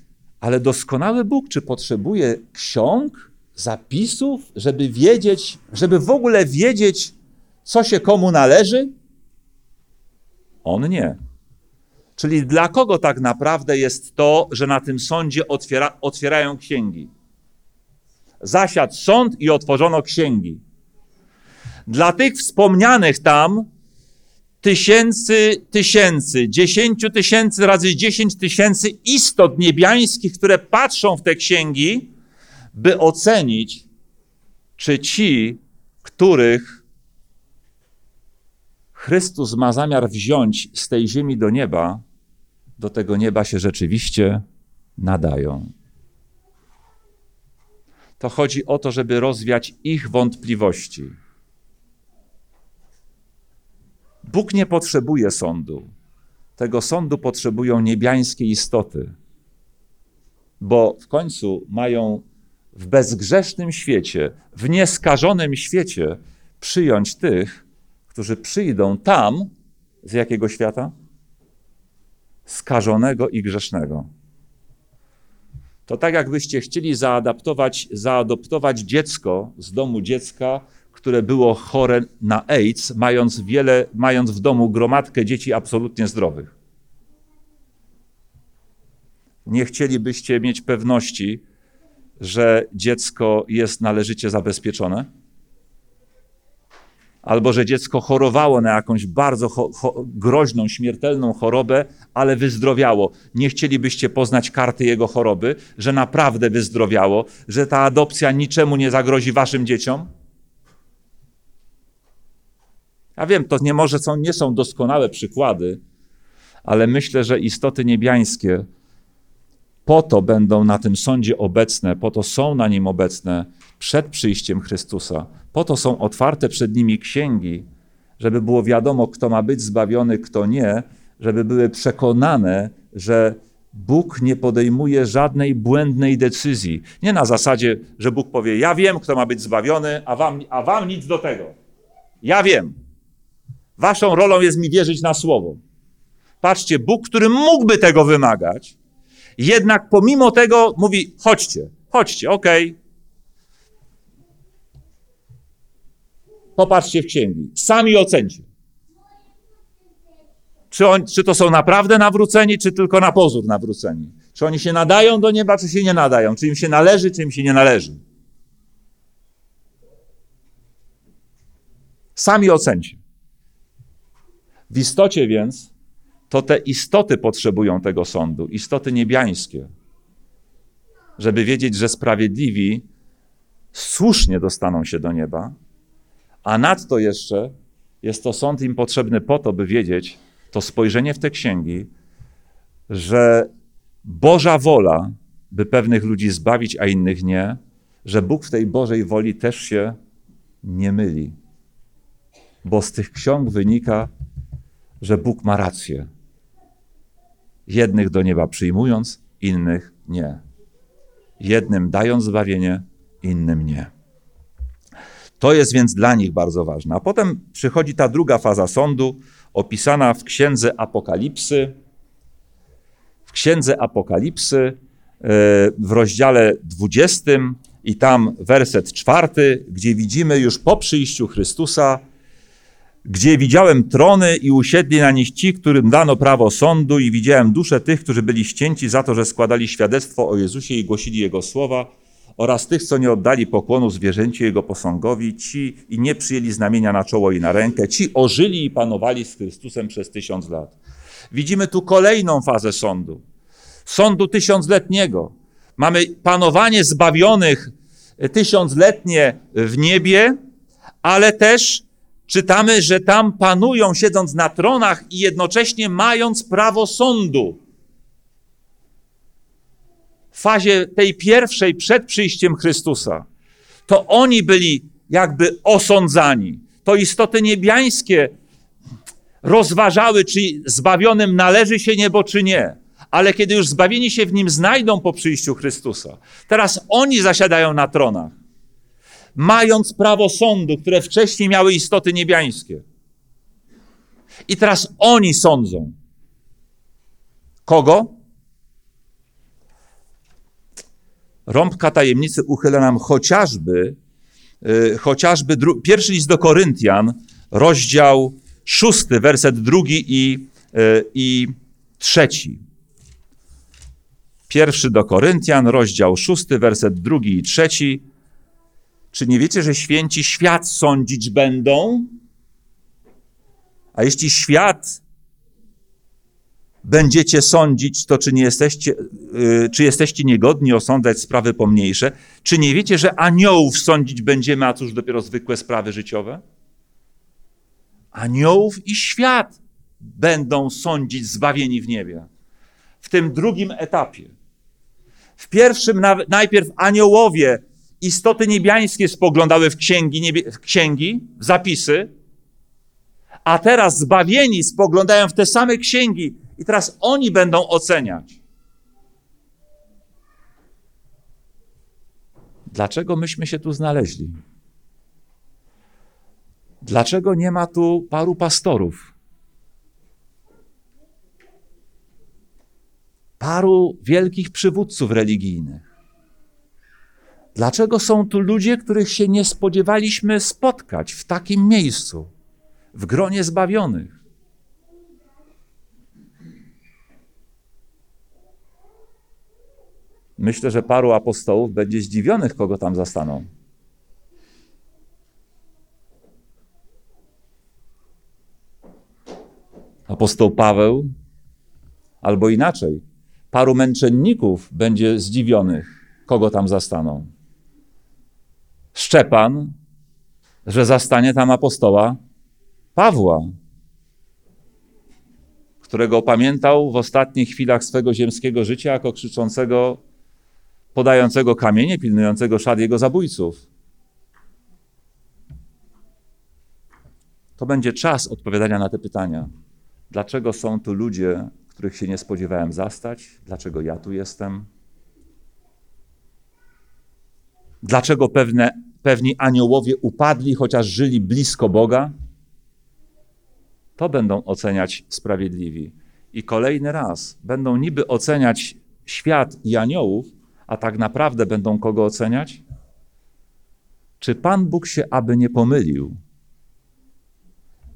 Ale doskonały Bóg, czy potrzebuje ksiąg, zapisów, żeby wiedzieć, żeby w ogóle wiedzieć, co się komu należy? On nie. Czyli dla kogo tak naprawdę jest to, że na tym sądzie otwiera, otwierają księgi? Zasiadł sąd i otworzono księgi. Dla tych wspomnianych tam tysięcy, tysięcy, dziesięciu tysięcy razy dziesięć tysięcy istot niebiańskich, które patrzą w te księgi, by ocenić, czy ci, których Chrystus ma zamiar wziąć z tej ziemi do nieba, do tego nieba się rzeczywiście nadają. To chodzi o to, żeby rozwiać ich wątpliwości. Bóg nie potrzebuje sądu. Tego sądu potrzebują niebiańskie istoty, bo w końcu mają w bezgrzesznym świecie, w nieskażonym świecie przyjąć tych, którzy przyjdą tam z jakiego świata? Skażonego i grzesznego. To tak, jakbyście chcieli zaadaptować, zaadoptować dziecko z domu dziecka, które było chore na AIDS, mając, wiele, mając w domu gromadkę dzieci absolutnie zdrowych. Nie chcielibyście mieć pewności, że dziecko jest należycie zabezpieczone? Albo że dziecko chorowało na jakąś bardzo groźną, śmiertelną chorobę, ale wyzdrowiało. Nie chcielibyście poznać karty jego choroby, że naprawdę wyzdrowiało, że ta adopcja niczemu nie zagrozi waszym dzieciom? Ja wiem, to nie może są, nie są doskonałe przykłady, ale myślę, że istoty niebiańskie po to będą na tym sądzie obecne, po to są na nim obecne przed przyjściem Chrystusa, po to są otwarte przed nimi księgi, żeby było wiadomo, kto ma być zbawiony, kto nie, żeby były przekonane, że Bóg nie podejmuje żadnej błędnej decyzji. Nie na zasadzie, że Bóg powie: Ja wiem, kto ma być zbawiony, a wam, a wam nic do tego. Ja wiem. Waszą rolą jest mi wierzyć na słowo. Patrzcie, Bóg, który mógłby tego wymagać, jednak pomimo tego mówi: chodźcie, chodźcie, okej, okay, Popatrzcie w księgi. Sami ocencie. Czy, on, czy to są naprawdę nawróceni, czy tylko na pozór nawróceni? Czy oni się nadają do nieba, czy się nie nadają? Czy im się należy, czy im się nie należy? Sami ocencie. W istocie więc to te istoty potrzebują tego sądu, istoty niebiańskie, żeby wiedzieć, że sprawiedliwi słusznie dostaną się do nieba, a nadto jeszcze jest to sąd im potrzebny po to, by wiedzieć, to spojrzenie w te księgi, że Boża wola by pewnych ludzi zbawić, a innych nie, że Bóg w tej Bożej woli też się nie myli. Bo z tych ksiąg wynika, że Bóg ma rację. Jednych do nieba przyjmując, innych nie. Jednym dając zbawienie, innym nie. To jest więc dla nich bardzo ważne. A potem przychodzi ta druga faza sądu, opisana w księdze Apokalipsy. W księdze Apokalipsy e, w rozdziale 20 i tam werset czwarty, gdzie widzimy już po przyjściu Chrystusa, gdzie widziałem trony i usiedli na nich ci, którym dano prawo sądu i widziałem dusze tych, którzy byli ścięci za to, że składali świadectwo o Jezusie i głosili Jego słowa oraz tych, co nie oddali pokłonu zwierzęciu Jego posągowi, ci i nie przyjęli znamienia na czoło i na rękę, ci ożyli i panowali z Chrystusem przez tysiąc lat. Widzimy tu kolejną fazę sądu. Sądu tysiącletniego. Mamy panowanie zbawionych tysiącletnie w niebie, ale też czytamy, że tam panują, siedząc na tronach i jednocześnie mając prawo sądu. Fazie tej pierwszej przed przyjściem Chrystusa, to oni byli jakby osądzani. To istoty niebiańskie rozważały, czy zbawionym należy się niebo, czy nie. Ale kiedy już zbawieni się w nim znajdą po przyjściu Chrystusa, teraz oni zasiadają na tronach mając prawo sądu, które wcześniej miały istoty niebiańskie. I teraz oni sądzą. Kogo? Rąbka tajemnicy uchyla nam chociażby, yy, chociażby dru- pierwszy list do Koryntian, rozdział szósty, werset drugi i, yy, i trzeci. Pierwszy do Koryntian, rozdział szósty, werset drugi i trzeci. Czy nie wiecie, że święci świat sądzić będą? A jeśli świat będziecie sądzić, to czy nie jesteście, yy, czy jesteście niegodni osądzać sprawy pomniejsze? Czy nie wiecie, że aniołów sądzić będziemy, a cóż dopiero zwykłe sprawy życiowe? Aniołów i świat będą sądzić zbawieni w niebie. W tym drugim etapie. W pierwszym najpierw aniołowie istoty niebiańskie spoglądały w księgi, niebie, w księgi, w zapisy, a teraz zbawieni spoglądają w te same księgi i teraz oni będą oceniać. Dlaczego myśmy się tu znaleźli? Dlaczego nie ma tu paru pastorów? Paru wielkich przywódców religijnych? Dlaczego są tu ludzie, których się nie spodziewaliśmy spotkać w takim miejscu, w gronie zbawionych? Myślę, że paru apostołów będzie zdziwionych, kogo tam zastaną. Apostoł Paweł, albo inaczej, paru męczenników będzie zdziwionych, kogo tam zastaną. Szczepan, że zastanie tam apostoła Pawła, którego pamiętał w ostatnich chwilach swego ziemskiego życia jako krzyczącego, podającego kamienie, pilnującego szat jego zabójców. To będzie czas odpowiadania na te pytania. Dlaczego są tu ludzie, których się nie spodziewałem zastać? Dlaczego ja tu jestem? Dlaczego pewne, pewni aniołowie upadli, chociaż żyli blisko Boga? To będą oceniać sprawiedliwi. I kolejny raz będą niby oceniać świat i aniołów, a tak naprawdę będą kogo oceniać? Czy Pan Bóg się aby nie pomylił?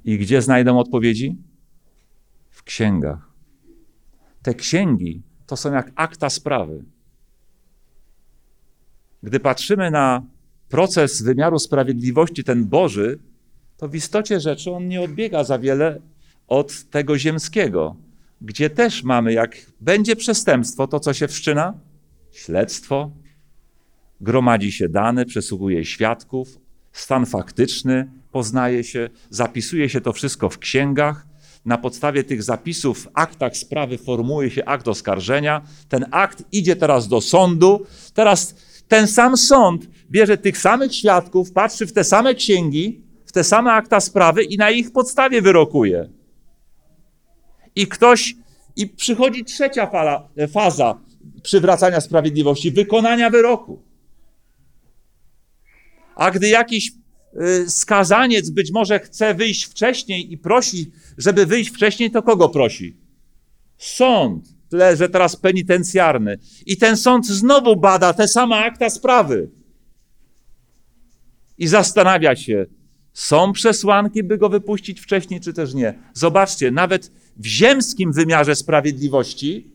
I gdzie znajdą odpowiedzi? W księgach. Te księgi to są jak akta sprawy. Gdy patrzymy na proces wymiaru sprawiedliwości, ten Boży, to w istocie rzeczy on nie odbiega za wiele od tego ziemskiego, gdzie też mamy, jak będzie przestępstwo, to co się wszczyna? Śledztwo, gromadzi się dane, przesłuchuje świadków, stan faktyczny poznaje się, zapisuje się to wszystko w księgach, na podstawie tych zapisów w aktach sprawy formułuje się akt oskarżenia. Ten akt idzie teraz do sądu. Teraz ten sam sąd bierze tych samych świadków, patrzy w te same księgi, w te same akta sprawy i na ich podstawie wyrokuje. I ktoś, i przychodzi trzecia fala, faza przywracania sprawiedliwości, wykonania wyroku. A gdy jakiś y, skazaniec być może chce wyjść wcześniej i prosi, żeby wyjść wcześniej, to kogo prosi? Sąd, tyle że teraz penitencjarny. I ten sąd znowu bada te same akta sprawy. I zastanawia się, są przesłanki, by go wypuścić wcześniej, czy też nie. Zobaczcie, nawet w ziemskim wymiarze sprawiedliwości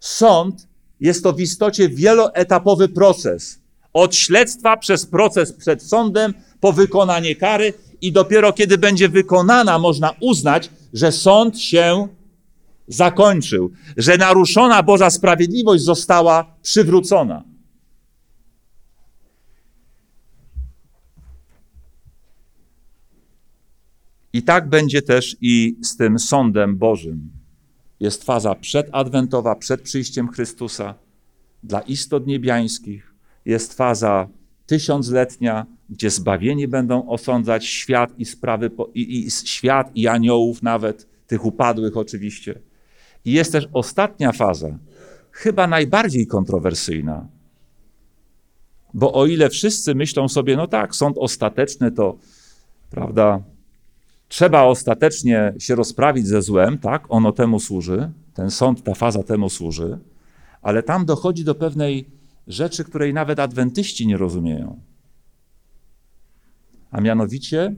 sąd jest to w istocie wieloetapowy proces. Od śledztwa przez proces przed sądem, po wykonanie kary i dopiero kiedy będzie wykonana, można uznać, że sąd się zakończył, że naruszona Boża sprawiedliwość została przywrócona. I tak będzie też i z tym sądem Bożym. Jest faza przedadwentowa, przed przyjściem Chrystusa dla istot niebiańskich. Jest faza tysiącletnia, gdzie zbawieni będą osądzać świat i sprawy, i, i świat i aniołów nawet, tych upadłych oczywiście. I jest też ostatnia faza, chyba najbardziej kontrowersyjna. Bo o ile wszyscy myślą sobie, no tak, sąd ostateczny to, prawda, trzeba ostatecznie się rozprawić ze złem, tak, ono temu służy, ten sąd, ta faza temu służy, ale tam dochodzi do pewnej rzeczy, której nawet adwentyści nie rozumieją. A mianowicie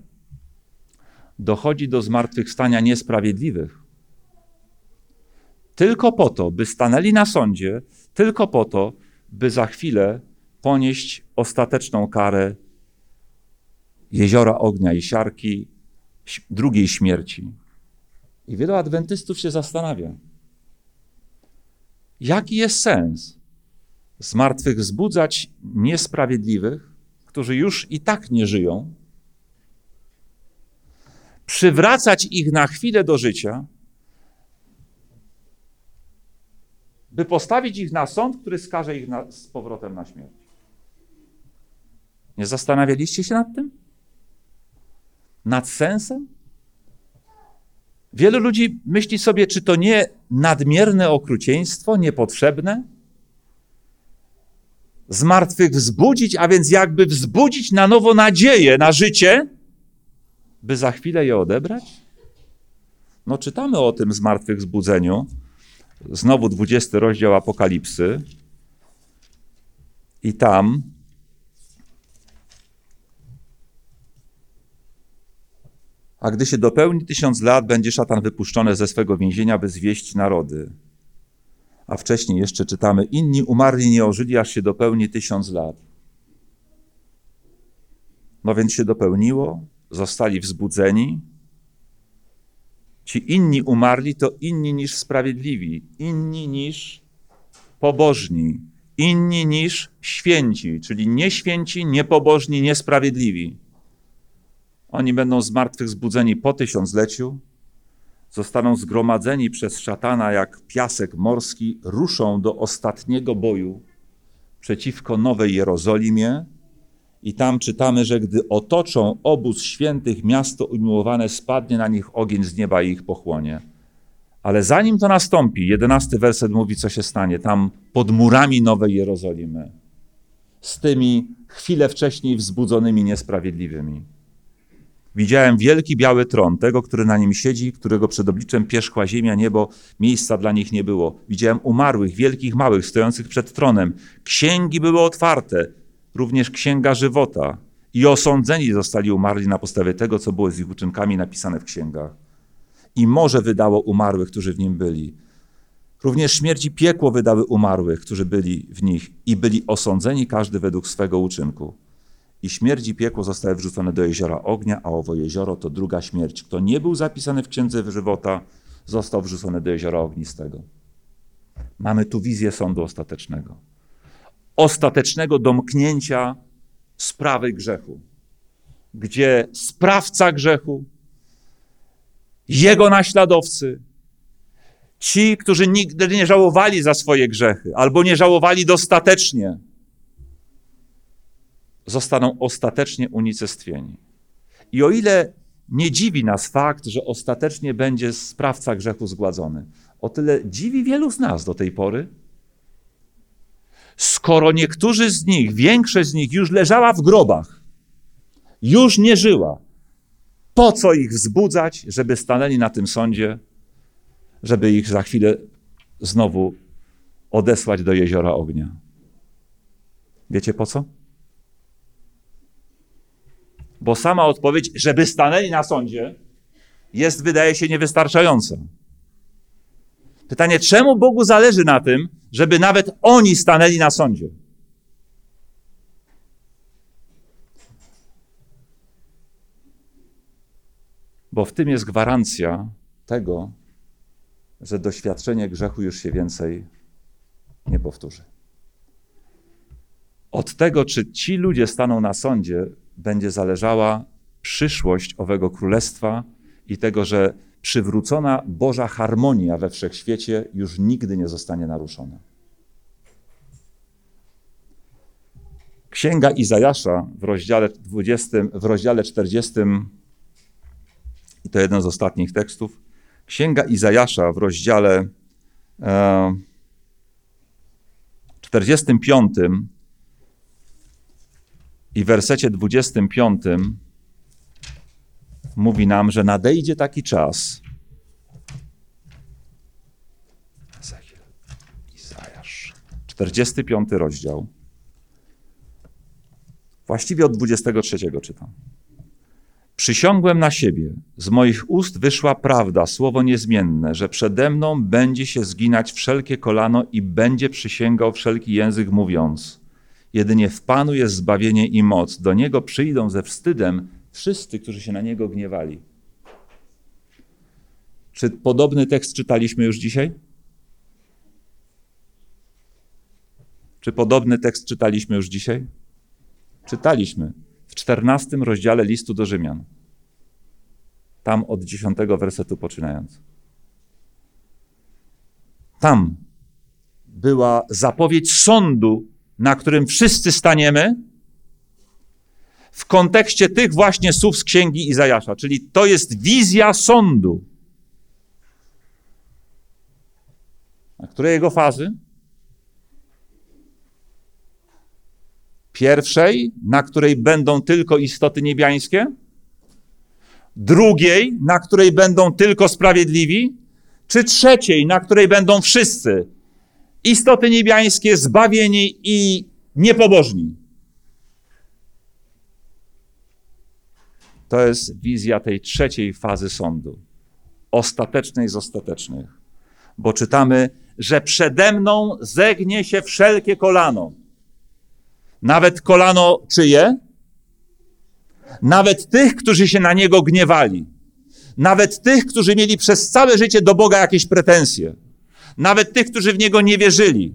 dochodzi do zmartwychwstania niesprawiedliwych. Tylko po to, by stanęli na sądzie, tylko po to, by za chwilę ponieść ostateczną karę jeziora ognia i siarki, drugiej śmierci. I wielu adwentystów się zastanawia, jaki jest sens zmartwychwzbudzać niesprawiedliwych, którzy już i tak nie żyją, przywracać ich na chwilę do życia, by postawić ich na sąd, który skaże ich na, z powrotem na śmierć. Nie zastanawialiście się nad tym? Nad sensem? Wielu ludzi myśli sobie, czy to nie nadmierne okrucieństwo, niepotrzebne? Zmartwychwzbudzić, a więc jakby wzbudzić na nowo nadzieję na życie, by za chwilę je odebrać? No, czytamy o tym zmartwychwzbudzeniu. Znowu 20 rozdział Apokalipsy. I tam A gdy się dopełni tysiąc lat, będzie szatan wypuszczony ze swego więzienia, by zwieść narody. A wcześniej jeszcze czytamy, inni umarli nie ożyli, aż się dopełni tysiąc lat. No więc się dopełniło, zostali wzbudzeni. Ci inni umarli to inni niż sprawiedliwi, inni niż pobożni, inni niż święci, czyli nieświęci, niepobożni, niesprawiedliwi. Oni będą zmartwychwzbudzeni po tysiącleciu, zostaną zgromadzeni przez szatana jak piasek morski, ruszą do ostatniego boju przeciwko Nowej Jerozolimie. I tam czytamy, że gdy otoczą obóz świętych, miasto umiłowane, spadnie na nich ogień z nieba i ich pochłonie. Ale zanim to nastąpi, jedenasty werset mówi, co się stanie tam pod murami Nowej Jerozolimy, z tymi chwilę wcześniej wzbudzonymi niesprawiedliwymi. Widziałem wielki biały tron, tego, który na nim siedzi, którego przed obliczem pierzchła ziemia, niebo, miejsca dla nich nie było. Widziałem umarłych, wielkich, małych, stojących przed tronem. Księgi były otwarte, również księga żywota. I osądzeni zostali umarli na podstawie tego, co było z ich uczynkami napisane w księgach. I morze wydało umarłych, którzy w nim byli. Również śmierć i piekło wydały umarłych, którzy byli w nich i byli osądzeni każdy według swego uczynku i śmierć i piekło zostały wrzucone do jeziora ognia, a owo jezioro to druga śmierć. Kto nie był zapisany w księdze żywota, został wrzucony do jeziora ognistego. Mamy tu wizję sądu ostatecznego. Ostatecznego domknięcia sprawy grzechu, gdzie sprawca grzechu Jego naśladowcy, ci, którzy nigdy nie żałowali za swoje grzechy albo nie żałowali dostatecznie, zostaną ostatecznie unicestwieni. I o ile nie dziwi nas fakt, że ostatecznie będzie sprawca grzechu zgładzony, o tyle dziwi wielu z nas do tej pory, skoro niektórzy z nich, większość z nich już leżała w grobach, już nie żyła, po co ich wzbudzać, żeby stanęli na tym sądzie, żeby ich za chwilę znowu odesłać do jeziora ognia? Wiecie po co? Bo sama odpowiedź, żeby stanęli na sądzie, jest, wydaje się, niewystarczająca. Pytanie, czemu Bogu zależy na tym, żeby nawet oni stanęli na sądzie? Bo w tym jest gwarancja tego, że doświadczenie grzechu już się więcej nie powtórzy. Od tego, czy ci ludzie staną na sądzie, będzie zależała przyszłość owego królestwa i tego, że przywrócona Boża harmonia we wszechświecie już nigdy nie zostanie naruszona. Księga Izajasza w rozdziale 20, w rozdziale 40, i to jeden z ostatnich tekstów, Księga Izajasza w rozdziale e, 45 i w wersecie 25 mówi nam, że nadejdzie taki czas. Izajasz, 45 rozdział. Właściwie od 23 czytam. Przysiągłem na siebie, z moich ust wyszła prawda, słowo niezmienne, że przede mną będzie się zginać wszelkie kolano i będzie przysięgał wszelki język, mówiąc: Jedynie w Panu jest zbawienie i moc. Do niego przyjdą ze wstydem wszyscy, którzy się na niego gniewali. Czy podobny tekst czytaliśmy już dzisiaj? Czy podobny tekst czytaliśmy już dzisiaj? Czytaliśmy w czternastym rozdziale listu do Rzymian. Tam od dziesiątego wersetu poczynając. Tam była zapowiedź sądu, na którym wszyscy staniemy, w kontekście tych właśnie słów z księgi Izajasza, czyli to jest wizja sądu. A której jego fazy? Pierwszej, na której będą tylko istoty niebiańskie, drugiej, na której będą tylko sprawiedliwi, czy trzeciej, na której będą wszyscy istoty niebiańskie, zbawieni i niepobożni. To jest wizja tej trzeciej fazy sądu, ostatecznej z ostatecznych. Bo czytamy, że przede mną zegnie się wszelkie kolano. Nawet kolano czyje? Nawet tych, którzy się na niego gniewali. Nawet tych, którzy mieli przez całe życie do Boga jakieś pretensje. Nawet tych, którzy w niego nie wierzyli.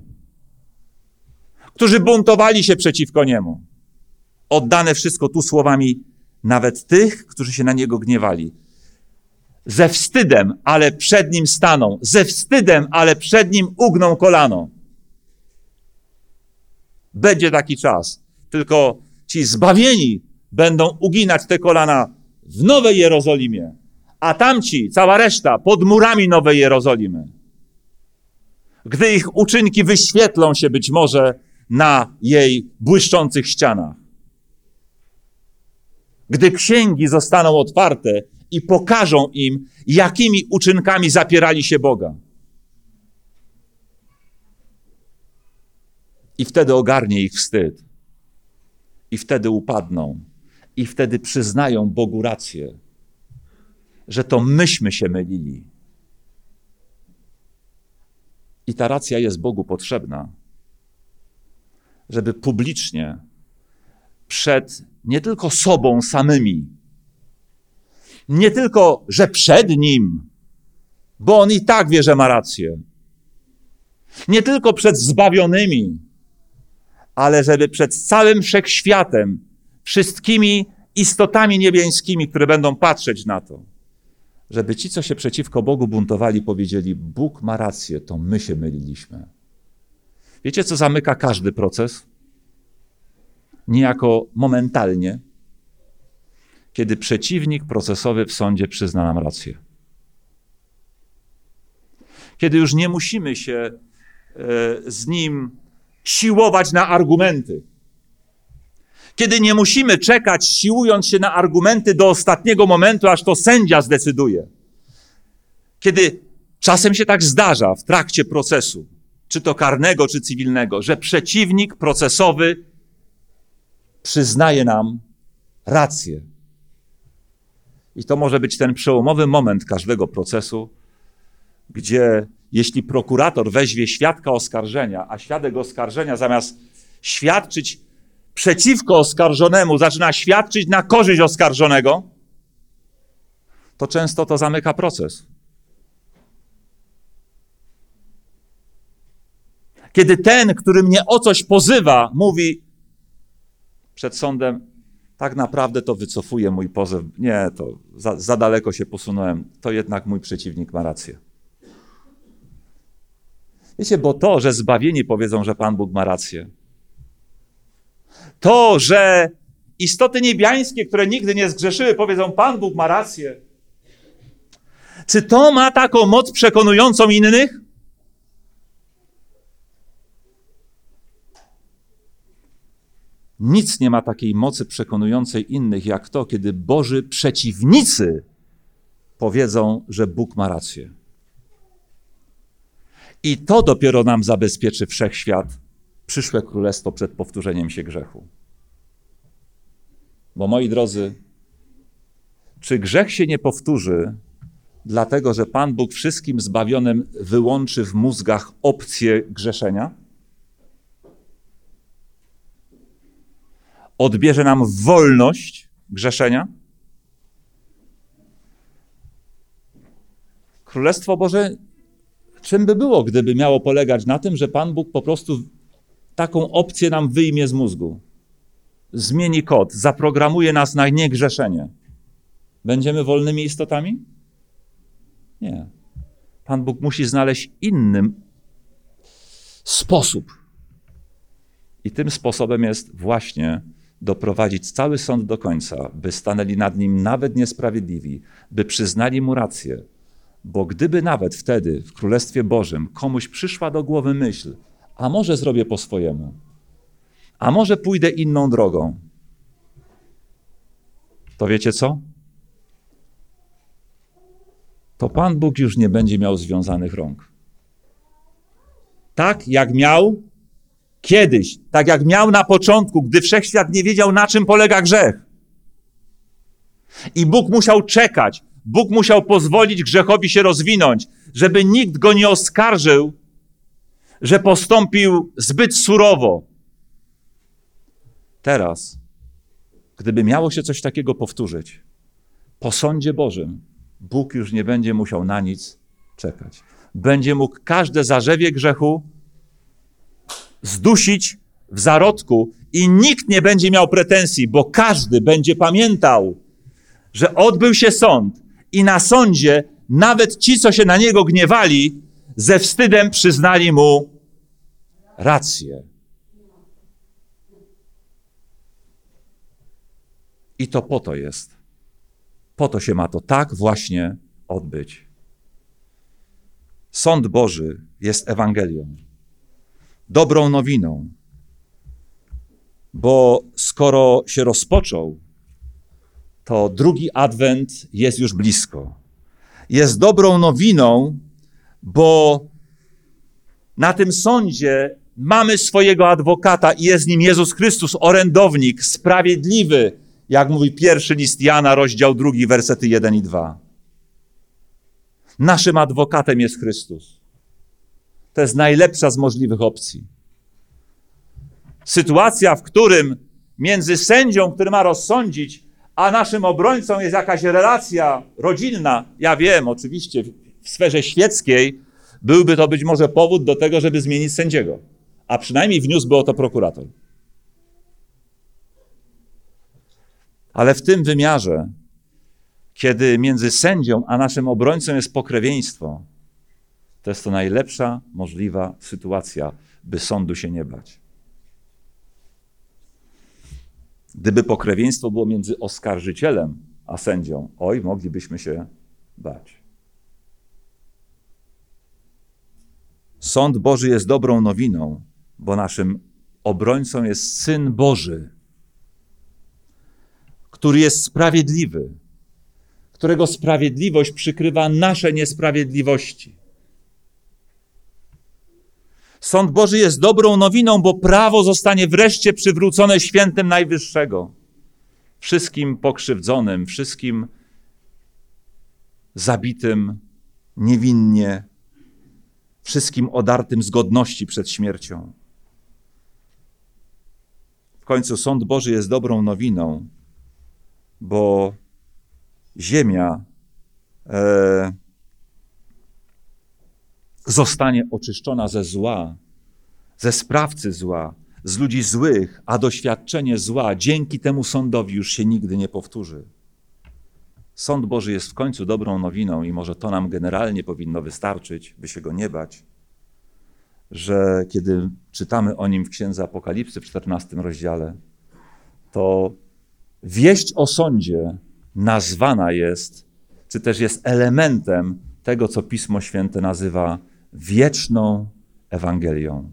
Którzy buntowali się przeciwko niemu. Oddane wszystko tu słowami nawet tych, którzy się na niego gniewali. Ze wstydem, ale przed nim staną, ze wstydem, ale przed nim ugną kolano. Będzie taki czas. Tylko ci zbawieni będą uginać te kolana w Nowej Jerozolimie, a tamci, cała reszta, pod murami Nowej Jerozolimy. Gdy ich uczynki wyświetlą się być może na jej błyszczących ścianach gdy księgi zostaną otwarte i pokażą im, jakimi uczynkami zapierali się Boga. I wtedy ogarnie ich wstyd. I wtedy upadną. I wtedy przyznają Bogu rację, że to myśmy się mylili. I ta racja jest Bogu potrzebna, żeby publicznie przed nie tylko sobą samymi, nie tylko, że przed Nim, bo On i tak wie, że ma rację, nie tylko przed zbawionymi, ale żeby przed całym wszechświatem, wszystkimi istotami niebiańskimi, które będą patrzeć na to, żeby ci, co się przeciwko Bogu buntowali, powiedzieli: Bóg ma rację, to my się myliliśmy. Wiecie, co zamyka każdy proces? Niejako momentalnie, kiedy przeciwnik procesowy w sądzie przyzna nam rację. Kiedy już nie musimy się e, z nim siłować na argumenty. Kiedy nie musimy czekać, siłując się na argumenty do ostatniego momentu, aż to sędzia zdecyduje. Kiedy czasem się tak zdarza w trakcie procesu, czy to karnego, czy cywilnego, że przeciwnik procesowy przyznaje nam rację. I to może być ten przełomowy moment każdego procesu, gdzie jeśli prokurator weźmie świadka oskarżenia, a świadek oskarżenia zamiast świadczyć przeciwko oskarżonemu, zaczyna świadczyć na korzyść oskarżonego, to często to zamyka proces. Kiedy ten, który mnie o coś pozywa, mówi przed sądem, tak naprawdę to wycofuje mój pozew. Nie, to za, za daleko się posunąłem. To jednak mój przeciwnik ma rację. Wiecie, bo to, że zbawieni powiedzą, że Pan Bóg ma rację, to, że istoty niebiańskie, które nigdy nie zgrzeszyły, powiedzą: Pan Bóg ma rację. Czy to ma taką moc przekonującą innych? Nic nie ma takiej mocy przekonującej innych, jak to, kiedy Boży przeciwnicy powiedzą, że Bóg ma rację. I to dopiero nam zabezpieczy wszechświat, przyszłe królestwo przed powtórzeniem się grzechu. Bo moi drodzy, czy grzech się nie powtórzy, dlatego że Pan Bóg wszystkim zbawionym wyłączy w mózgach opcję grzeszenia? Odbierze nam wolność grzeszenia? Królestwo Boże czym by było, gdyby miało polegać na tym, że Pan Bóg po prostu taką opcję nam wyjmie z mózgu? Zmieni kod, zaprogramuje nas na niegrzeszenie. Będziemy wolnymi istotami? Nie. Pan Bóg musi znaleźć inny sposób. I tym sposobem jest właśnie doprowadzić cały sąd do końca, by stanęli nad nim nawet niesprawiedliwi, by przyznali mu rację, bo gdyby nawet wtedy w Królestwie Bożym komuś przyszła do głowy myśl, a może zrobię po swojemu, a może pójdę inną drogą, to wiecie co? To Pan Bóg już nie będzie miał związanych rąk. Tak jak miał kiedyś, tak jak miał na początku, gdy wszechświat nie wiedział, na czym polega grzech. I Bóg musiał czekać, Bóg musiał pozwolić grzechowi się rozwinąć, żeby nikt go nie oskarżył, że postąpił zbyt surowo. Teraz, gdyby miało się coś takiego powtórzyć, po sądzie Bożym, Bóg już nie będzie musiał na nic czekać. Będzie mógł każde zarzewie grzechu zdusić w zarodku i nikt nie będzie miał pretensji, bo każdy będzie pamiętał, że odbył się sąd i na sądzie nawet ci, co się na niego gniewali, ze wstydem przyznali mu rację. I to po to jest. Po to się ma to tak właśnie odbyć. Sąd Boży jest Ewangelią, dobrą nowiną, bo skoro się rozpoczął, to drugi adwent jest już blisko. Jest dobrą nowiną, bo na tym sądzie mamy swojego adwokata i jest nim Jezus Chrystus, orędownik, sprawiedliwy, jak mówi pierwszy list Jana, rozdział drugi, wersety 1 i 2. Naszym adwokatem jest Chrystus. To jest najlepsza z możliwych opcji. Sytuacja, w którym między sędzią, który ma rozsądzić, a naszym obrońcą jest jakaś relacja rodzinna, ja wiem, oczywiście w sferze świeckiej byłby to być może powód do tego, żeby zmienić sędziego, a przynajmniej wniósłby o to prokurator. Ale w tym wymiarze kiedy między sędzią a naszym obrońcą jest pokrewieństwo, to jest to najlepsza możliwa sytuacja, by sądu się nie bać. Gdyby pokrewieństwo było między oskarżycielem a sędzią, oj, moglibyśmy się bać. Sąd Boży jest dobrą nowiną, bo naszym obrońcą jest Syn Boży, który jest sprawiedliwy, którego sprawiedliwość przykrywa nasze niesprawiedliwości. Sąd Boży jest dobrą nowiną, bo prawo zostanie wreszcie przywrócone świętem Najwyższego. Wszystkim pokrzywdzonym, wszystkim zabitym niewinnie, wszystkim odartym z godności przed śmiercią. W końcu sąd Boży jest dobrą nowiną, bo ziemia e, zostanie oczyszczona ze zła, ze sprawcy zła, z ludzi złych, a doświadczenie zła dzięki temu sądowi już się nigdy nie powtórzy. Sąd Boży jest w końcu dobrą nowiną i może to nam generalnie powinno wystarczyć, by się go nie bać, że kiedy czytamy o nim w Księdze Apokalipsy w 14 rozdziale, to wieść o sądzie nazwana jest, czy też jest elementem tego, co Pismo Święte nazywa wieczną Ewangelią.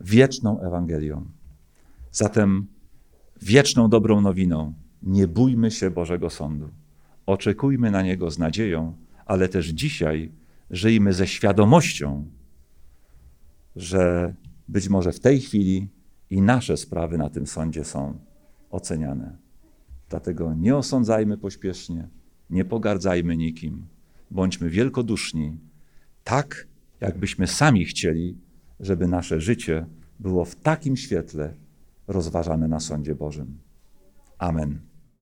Wieczną Ewangelią. Zatem wieczną dobrą nowiną. Nie bójmy się Bożego Sądu. Oczekujmy na Niego z nadzieją, ale też dzisiaj żyjmy ze świadomością, że być może w tej chwili i nasze sprawy na tym sądzie są oceniane. Dlatego nie osądzajmy pośpiesznie, nie pogardzajmy nikim, bądźmy wielkoduszni, tak jakbyśmy sami chcieli, żeby nasze życie było w takim świetle rozważane na sądzie Bożym. Amen.